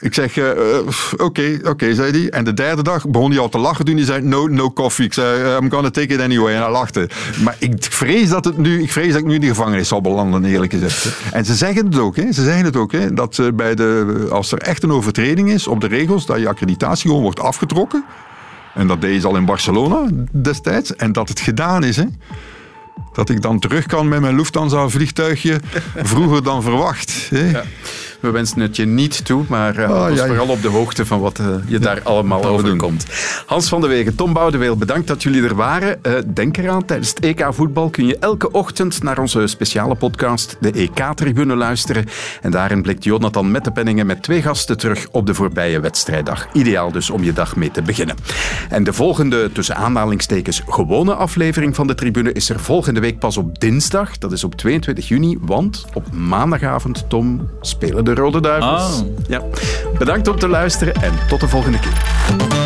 Ik zeg, oké, uh, oké, okay, zei hij. En de derde dag begon hij al te lachen toen hij zei, no, no coffee. Ik zei, I'm gonna take it anyway. En hij lachte. Maar ik vrees dat, het nu, ik vrees dat ik nu in de gevangenis zal belanden, eerlijk gezegd. En ze zeggen het ook, hè. Ze zeggen het ook, hè. Dat bij de, als er echt een overtreding is op de regels, dat je accreditatie gewoon wordt afgetrokken. En dat deed al in Barcelona destijds. En dat het gedaan is, hè. Dat ik dan terug kan met mijn Lufthansa vliegtuigje vroeger dan verwacht. Hè. Ja. We wensen het je niet toe, maar uh, oh, ja, vooral op de hoogte van wat uh, je daar allemaal overkomt. Hans van de Wegen, Tom Boudeweel, bedankt dat jullie er waren. Uh, denk eraan, tijdens het EK voetbal kun je elke ochtend naar onze speciale podcast, de EK-tribune, luisteren. En daarin blikt Jonathan met de penningen met twee gasten terug op de voorbije wedstrijddag. Ideaal dus om je dag mee te beginnen. En de volgende, tussen aanhalingstekens, gewone aflevering van de tribune is er volgende week pas op dinsdag. Dat is op 22 juni, want op maandagavond, Tom, spelen de Rode Duivels. Ah. Ja. Bedankt om te luisteren en tot de volgende keer.